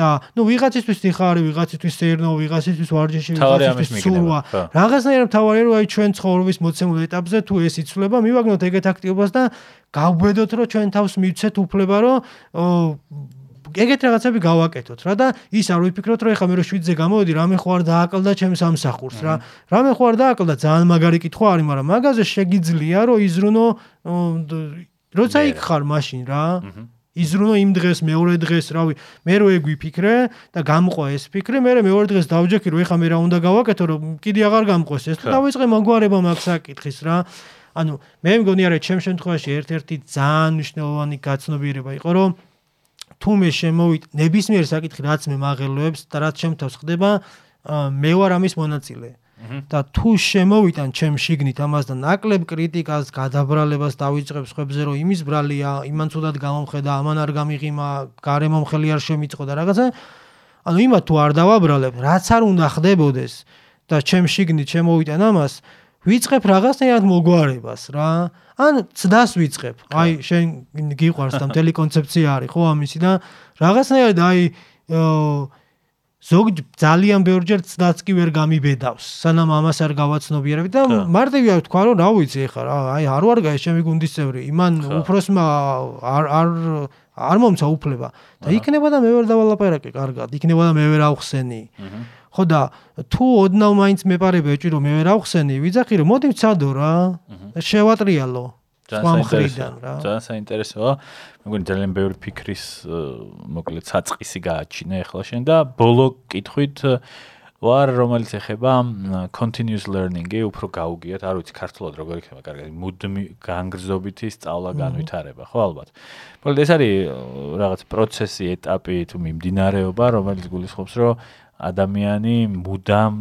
და ნუ ვიღაცისთვის დიხარი ვიღაცისთვის სერნო ვიღაცისთვის ვარჯიში ვიღაცისთვის სულვა რაღაცნაირად თავარია რომ აი ჩვენ ცხოვრების მოცემულ ეტაპზე თუ ეს იცვლება მივაგნოთ ეგეთ აქტივობას და გავბედოთ რომ ჩვენ თავს მივცეთ უფლება რომ ეგეთ რაღაცები გავაკეთოთ რა და ის არ ვიფიქროთ რომ ეხლა მე რო შვიდზე გამოვედი რამე ხო არ დააკლდა ჩემს ამსახურს რა. რამე ხო არ დააკლდა? ძალიან მაგარი კითხვა არის მაგრამ მაგაზე შეგიძლია რომ იზრუნო როცა იქ ხარ მაშინ რა. იზრუნო იმ დღეს მეორე დღეს რავი მე რო ეგ ვიფიქრე და გამყვა ეს ფიქრი მე მეორე დღეს დავჯექი რომ ეხლა მე რა უნდა გავაკეთო რომ კიდე აღარ გამყოს ეს. და დავიწყე მოგვარება მაგ საკითხის რა ანუ მე მგონი არა ჩემ შემთხვევაში ერთ-ერთი ძალიან მნიშვნელოვანი გაცნობიერება იყო რომ თუ მე შემოვიდ ნებისმიერ საკითხი რაც მე მაღელვებს და რაც შემთხვევას ხდება მე ვარ ამის მონაწილე და თუ შემოვიტან ჩემ შიგნით ამას და ნაკლებ კრიტიკას, გადაბრალებას დავიწყებ ხებზე, რომ იმის ბრალია, იმან თუდად გამომხედა, ამან არ გამიღიმა, გარემო მხელი არ შემიწყო და რაღაცა. ანუ იმათ თუ არ დავაბრალებ, რაც არ უნდა ხდებოდეს და ჩემ შიგნით შემოვიტან ამას, ვიწყებ რაღაცნაირად მოგვარებას რა. ან ცდას ვიწყებ. აი შენ გიყვარს და მთელი კონცეფცია არის ხო ამისი და რაღაცნაირად აი ზოგ ძალიან ბევრჯერ ცდაც კი ვერ გამიბედავს სანამ ამას არ გავაცნობიერებ და მარტივია ვთქვა რომ რა ვიცი ეხლა რა აი არ ვარ გაი ჩემი გუნდის წევრი იმან უფროსმა არ არ არ მომცა უფლება. და იქნება და მე ვერ დავალაპარაკე კარგად იქნება და მე ვერ ავხსენი ხო და თუ ოდნავ მაინც მეპარება ეჭირო მე ვერ ავხსენი ვიძახი რომ მოდი ვცადო რა შევატრიალო ძალიან საინტერესოა. მეგონი ძალიან ბევრი ფიქრის მოკლედ საწყისი გააჩინე ახლა შენ და ბოლო კითხვით ვარ რომელიც ეხება continuous learning-ი, უფრო გაუგიათ, არ ვიცი ქართულად როგორ იქნება კარგად, მუდმივ განგრძობითი სწავლა განვითარება, ხო ალბათ. მოკლედ ეს არის რაღაც პროცესი, ეტაპი თუ მიმდინარეობა, რომელიც გულისხმობს, რომ ადამიანი მუდამ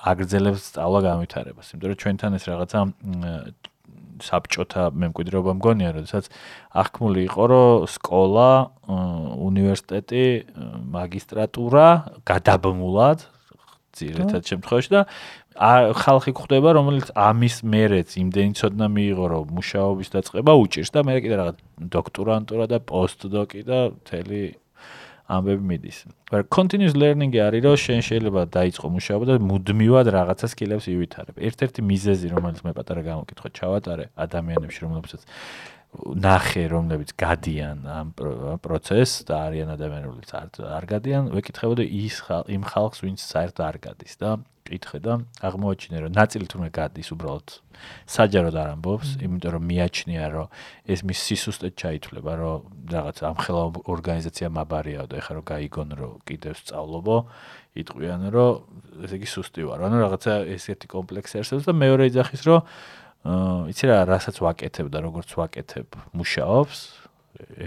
აგრძელებს სწავლა განვითარებას, იმიტომ რომ ჩვენთან ეს რაღაცა საბჭოთა მემკვიდრეობა მგონია, როდესაც აღქმული იყო, რომ სკოლა, უნივერსიტეტი, მაგისტრატურა გადაბმულად ძირითად შემთხვევაში და ხალხი გვხვდება, რომელიც ამის მერეც იმდენი ცოდნა მიიღო, რომ მუშაობის დაწყება უჭირს და მე კიდე რაღაც დოქტორანტურა და პოსტდოკი და მთელი ამბები მიდის. მაგრამ continuous learning-ი არის, რომ შენ შეიძლება დაიწყო მუშაობა და მუდმივად რაღაცა სკილებს ივითარებ. ერთ-ერთი მიზეზი, რომელიც მე პატარა გამოკითხო ჩავატარე ადამიანებში, რომლებსაც ნახე, რომლებიც გადიან ამ პროცესს და არიან ადამიანებიც არ არ გადიან, ვეკითხებოდი ის იმ ხალხს, ვინც საერთოდ არ გადის და კითხე და აღმოაჩინე, რომ ნაწილი თურმე გადის უბრალოდ საჯაროდ არ ამბობს, იმიტომ რომ მიაჩნია, რომ ეს მის სისუსტედ ჩაითვლება, რომ რაღაც ამხელა ორგანიზაცია მაბარიაო და ეხლა რომ გაიგონ, რომ კიდევ სწავლობო, იტყვიან, რომ ესე იგი სუსტი ვარ. ანუ რაღაცა ესეთი კომპლექსი არსებობს და მეორე იძახის, რომ აა იცი რა, რასაც ვაკეთებ და როგორც ვაკეთებ, მუშაობს,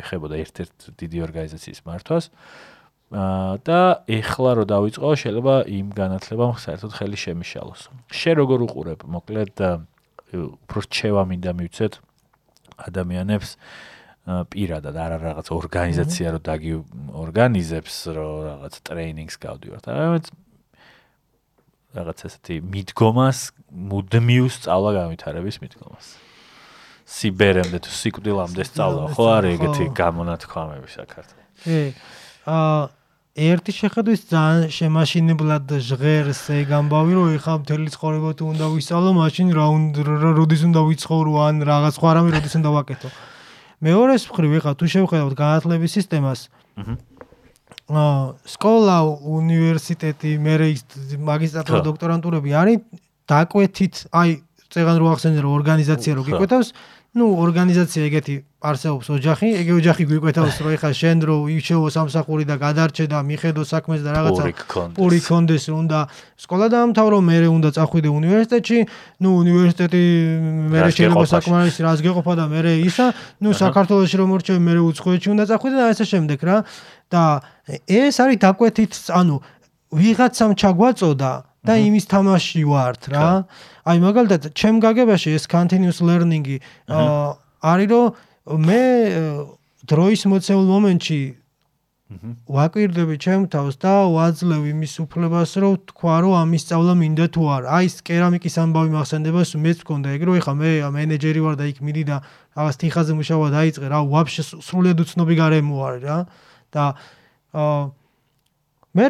ეხებოდა ერთ-ერთ დიდი ორგანიზაციის მართვას. და ეხლა რო დავიწყო, შეიძლება იმ განათლებამ საერთოდ ხელი შემიშალოს. შენ როგორ უყურებ, მოკლედ უფრო რჩევა მინდა მივცეთ ადამიანებს პირადად არა რაღაც ორგანიზაცია რო დაგი ორგანიზებს რო რაღაც ტრეინინგს გავდივართ. რაღაც რაღაც ესეთი მიდგომას, მუდმივ სწავლა განვითარების მიდგომას. სიბერემდე თუ სიკვდილამდე სწავლა, ხო არის ეგეთი გამონათქვამები საქართველოს. კი. აა ერთი შეხედვის ძალიან შემაშინებლად ჟღერს ეგ ამბავი რომ ეხა მთელი ცხოვრება თუ უნდა ვისწავლო მაშინ რა უნდა როდის უნდა ვიცხოვრო ან რაღაც სხვა რამე როდის უნდა ვაკეთო მეორეს მხრივ ეხა თუ შევხედავთ განათლების სისტემას აა სკოლა უნივერსიტეტი მე მაგისტრატურა დოქტორანტურები არის დაკვეთით აი წეგან რო ახსენე რომ ორგანიზაცია რო გიკვეთავს ну ორგანიზაცია ეგეთი არსებობს ოჯახი, ეგე ოჯახი გვიკვეთავს რომ ეხა შენ რო იშევო სამსახური და გადარჩე და მიხედო საქმეს და რაღაცა პური კონდეს უნდა სკოლა დაამთავრო, მე უნდა წახვიდე უნივერსიტეტში, ну უნივერსიტეტი მე შეიძლება საკმარის რას გეყოფა და მე ისა, ну საქართველოსში რომ მორჩე მე უცხოეთში უნდა წახვიდე და ასე შემდეგ რა და ეს არის დაკვეთით, ანუ ვიღაცამ ჩაგვაწოდა და იმის თამაში ვართ რა. აი მაგალითად, ჩემ გაგებაში ეს continuous learning-ი არის რომ მე დროის მოცემულ მომენტში ვაკვირდები ჩემ თავს და ვაძლევ იმის უფლებას, რომ თქვა, რომ ამის სწავლა მინდა თუ არა. აი ეს კერამიკის ამბავი მახსენდება, მეც მქონდა ეგ რომ ეხა მე მენეჯერი ვარ და იქ მიდი და რაღაც თიხაზე მუშაობა დაიწყე რა, ვაფშე სრულიად უცნობი გარემო არის რა. და აა მე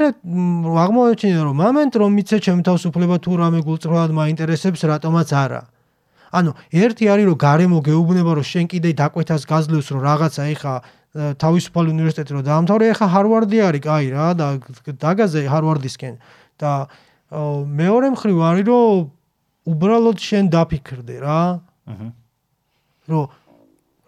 აღმოჩინე რომ მომენტ რომ მიცე ჩემ თავს უფლება თუ რამე გულწრფელად მაინტერესებს რატომაც არა. ანუ ერთი არის რომ გარემო გეუბნება რომ შენ კიდე დაკვეთას გაძლევს რომ რაღაცა ეხა თავისუფალ უნივერსიტეტი რომ დაამთავრე ეხა ჰარვარდი არის კაი რა და დაგაზე ჰარვარდისკენ. და მეორე მხრივ არის რომ უბრალოდ შენ დაფიქრდე რა. აჰა. რომ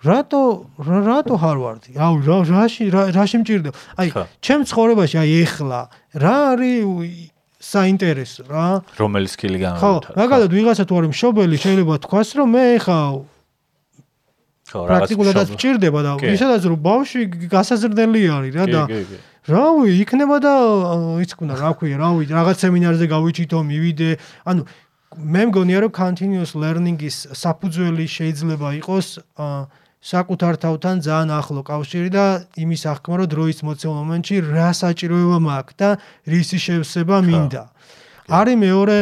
რატო რატო ჰარვარდი? აუ რა რაში რაში მჭირდება? აი, ჩემ ცხოვრებაში აი ეხლა რა არის საინტერესო რა? რომელი სკილი განვითარდა? ხო, მაგალითად ვიღაცა თუ არის მშობელი, შეიძლება თქვას, რომ მე ეხლა ხო, რა პრაქტიკულადაც მჭირდება და ვისაც რომ ბავშვი გასაზრდელი არის რა და რავი, იქნება და იცი ქუნა, რა ქვია, რავი, რაღაც სემინარზე გავიჩითო, მივიდე, ანუ მე მგონია რომ continuous learning-ის საფუძველი შეიძლება იყოს აა საკუთარ თავთან ძალიან ახლო კავშირი და იმის აღქმა რომ დროის მოცემულ მომენტში რა საჭიროება მაქვს და რისი შევსება მინდა. არის მეორე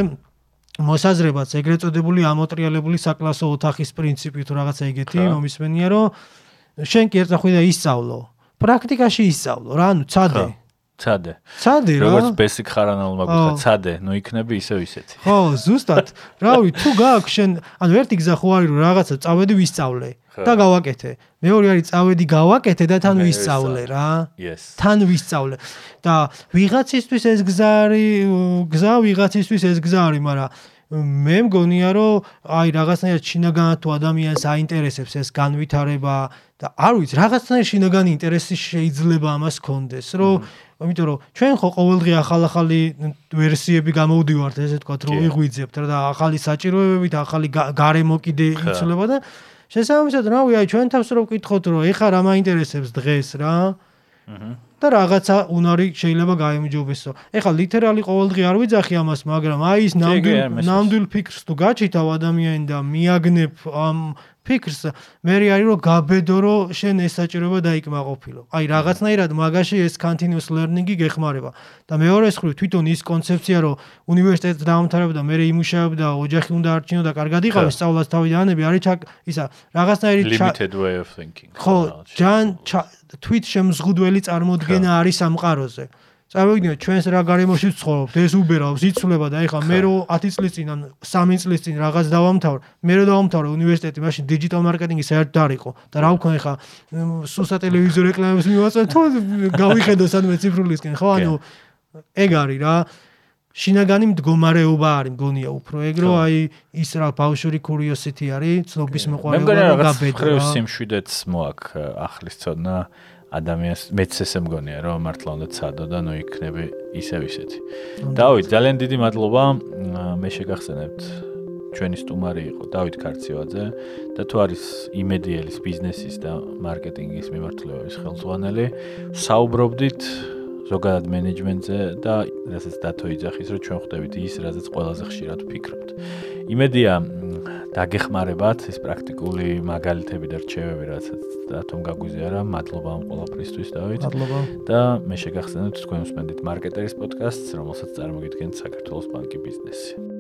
მოსაზრებაც ეგრეთ წოდებული ამოტრიალებული საკლასო ოთახის პრინციპი თუ რაღაცა ეგეთი მომისმენია რომ შენ კი ერთხელ ისწავლო. პრაქტიკაში ისწავლო რა ანუ ცადე ცადე. ცადე რა. როგორც basic ხარანალმა გითხრა, ცადე, ნუ იქნები ისევ ისეთი. ხო, ზუსტად. რავი, თუ გააქვს შენ, ანუ ერთი გზა ხო არის რომ რაღაცა წავედი ვისწავლე და გავაკეთე. მეორე არის წავედი გავაკეთე და თან ვისწავლე რა. Yes. თან ვისწავლე. და ვიღაცისთვის ეს გზა არის, გზა ვიღაცისთვის ეს გზა არის, მაგრამ მე მგონია რომ აი რაღაცნაირად შინაგანად თუ ადამიანს აინტერესებს ეს განვითარება და არ ვიცი რაღაცნაირად შინაგანი ინტერესი შეიძლება ამას კონდეს რომ იმიტომ რომ ჩვენ ხო ყოველდღე ახალ-ახალი ვერსიები გამოვდივართ ესე თქვა რომ ვიღვიძებთ რა და ახალი საჭიროებებით ახალი გარემო კიდე იცვლება და შესაბამისად რავი აი ჩვენ თავს რო ვკითხოთ რომ ეხა რა მაინტერესებს დღეს რა? აჰა. და რაღაცა უნარი შეიძლება გაიმჯობესო. ეხლა ლიტერალი ყოველდღე არ ვიძახი ამას, მაგრამ აი ის ნამდვილ ნამდვილ ფიქრს თუ გაჩითავ ადამიანი და მიაგნებ ამ ფიქრს, მე არის რომ გაბედო რომ შენ ეს საჭიროება დაიკმაყოფილო. აი რაღაცნაირად მაგაში ეს continuous learning-ი გეხმარება. და მეორე მხრივ თვითონ ის კონცეფცია რომ უნივერსიტეტს დაამთავრებ და მე იმუშავებ და ოჯახი უნდა არჩინო და კარგად იყავი სწავლას თავიდანები არის ჩაკ ისა რაღაცნაირი limited way of thinking. ხო, ჯან თვით შემზღუდველი წარმოდგენა არის სამყაროზე. წავიგნიოთ ჩვენს რა გარემოში ვცხოვრობთ ეს უბერავს იცვლება და ეხლა მე რო 10 წლის წინ ან 3 წლის წინ რაღაც დავამთავრე მე რო დავამთავრე უნივერსიტეტი მაშინ დიჯიტალ მარკეტინგი საერთოდ არ იყო. და რა ვქნა ეხლა სუსა ტელევიზორ რეკლამებს მივაწვე თუ გავიხედო სადმე ციფრულისკენ. ხო ანუ ეგ არის რა. შინაგანი მდგომარეობა არის მგონია უფრო. ეგ რომ აი ის რა ბავშვური კურიოსიტი არის ცნობის მოყვარეობა და გაბედა რა მე სიმშვიდეც მოაქვს ახლის ცოდნა ადამიანს მეც ესე მგონია რომ მართლა უნდა ცადო და ნუ იქნები ისევ ისეთი. დავით, ძალიან დიდი მადლობა. მე შეგახსენებთ ჩვენი სტუმარი იყო დავით ქარციოაძე და თუ არის იმედიელის ბიზნესის და მარკეტინგის მიმართულების ხელმძღვანელი, საუბრობდით ზოგადად მენეჯმენტზე და რასაც დათო იძახის რომ ჩვენ ხვდებით ის, რაზეც ყველაზე ხშირად ვფიქრობთ. იმედია დაგეხმარებათ ეს პრაქტიკული მაგალითები და რჩევები რასაც დათომ გაგვიზიარა მადლობა ამ ყველაფრისთვის დავით. მადლობა. და მე შეგახსენებთ თქვენ უსმენთ მარკეტერის პოდკასტს რომელსაც წარმოგიდგენთ საქართველოს ბანკი ბიზნესი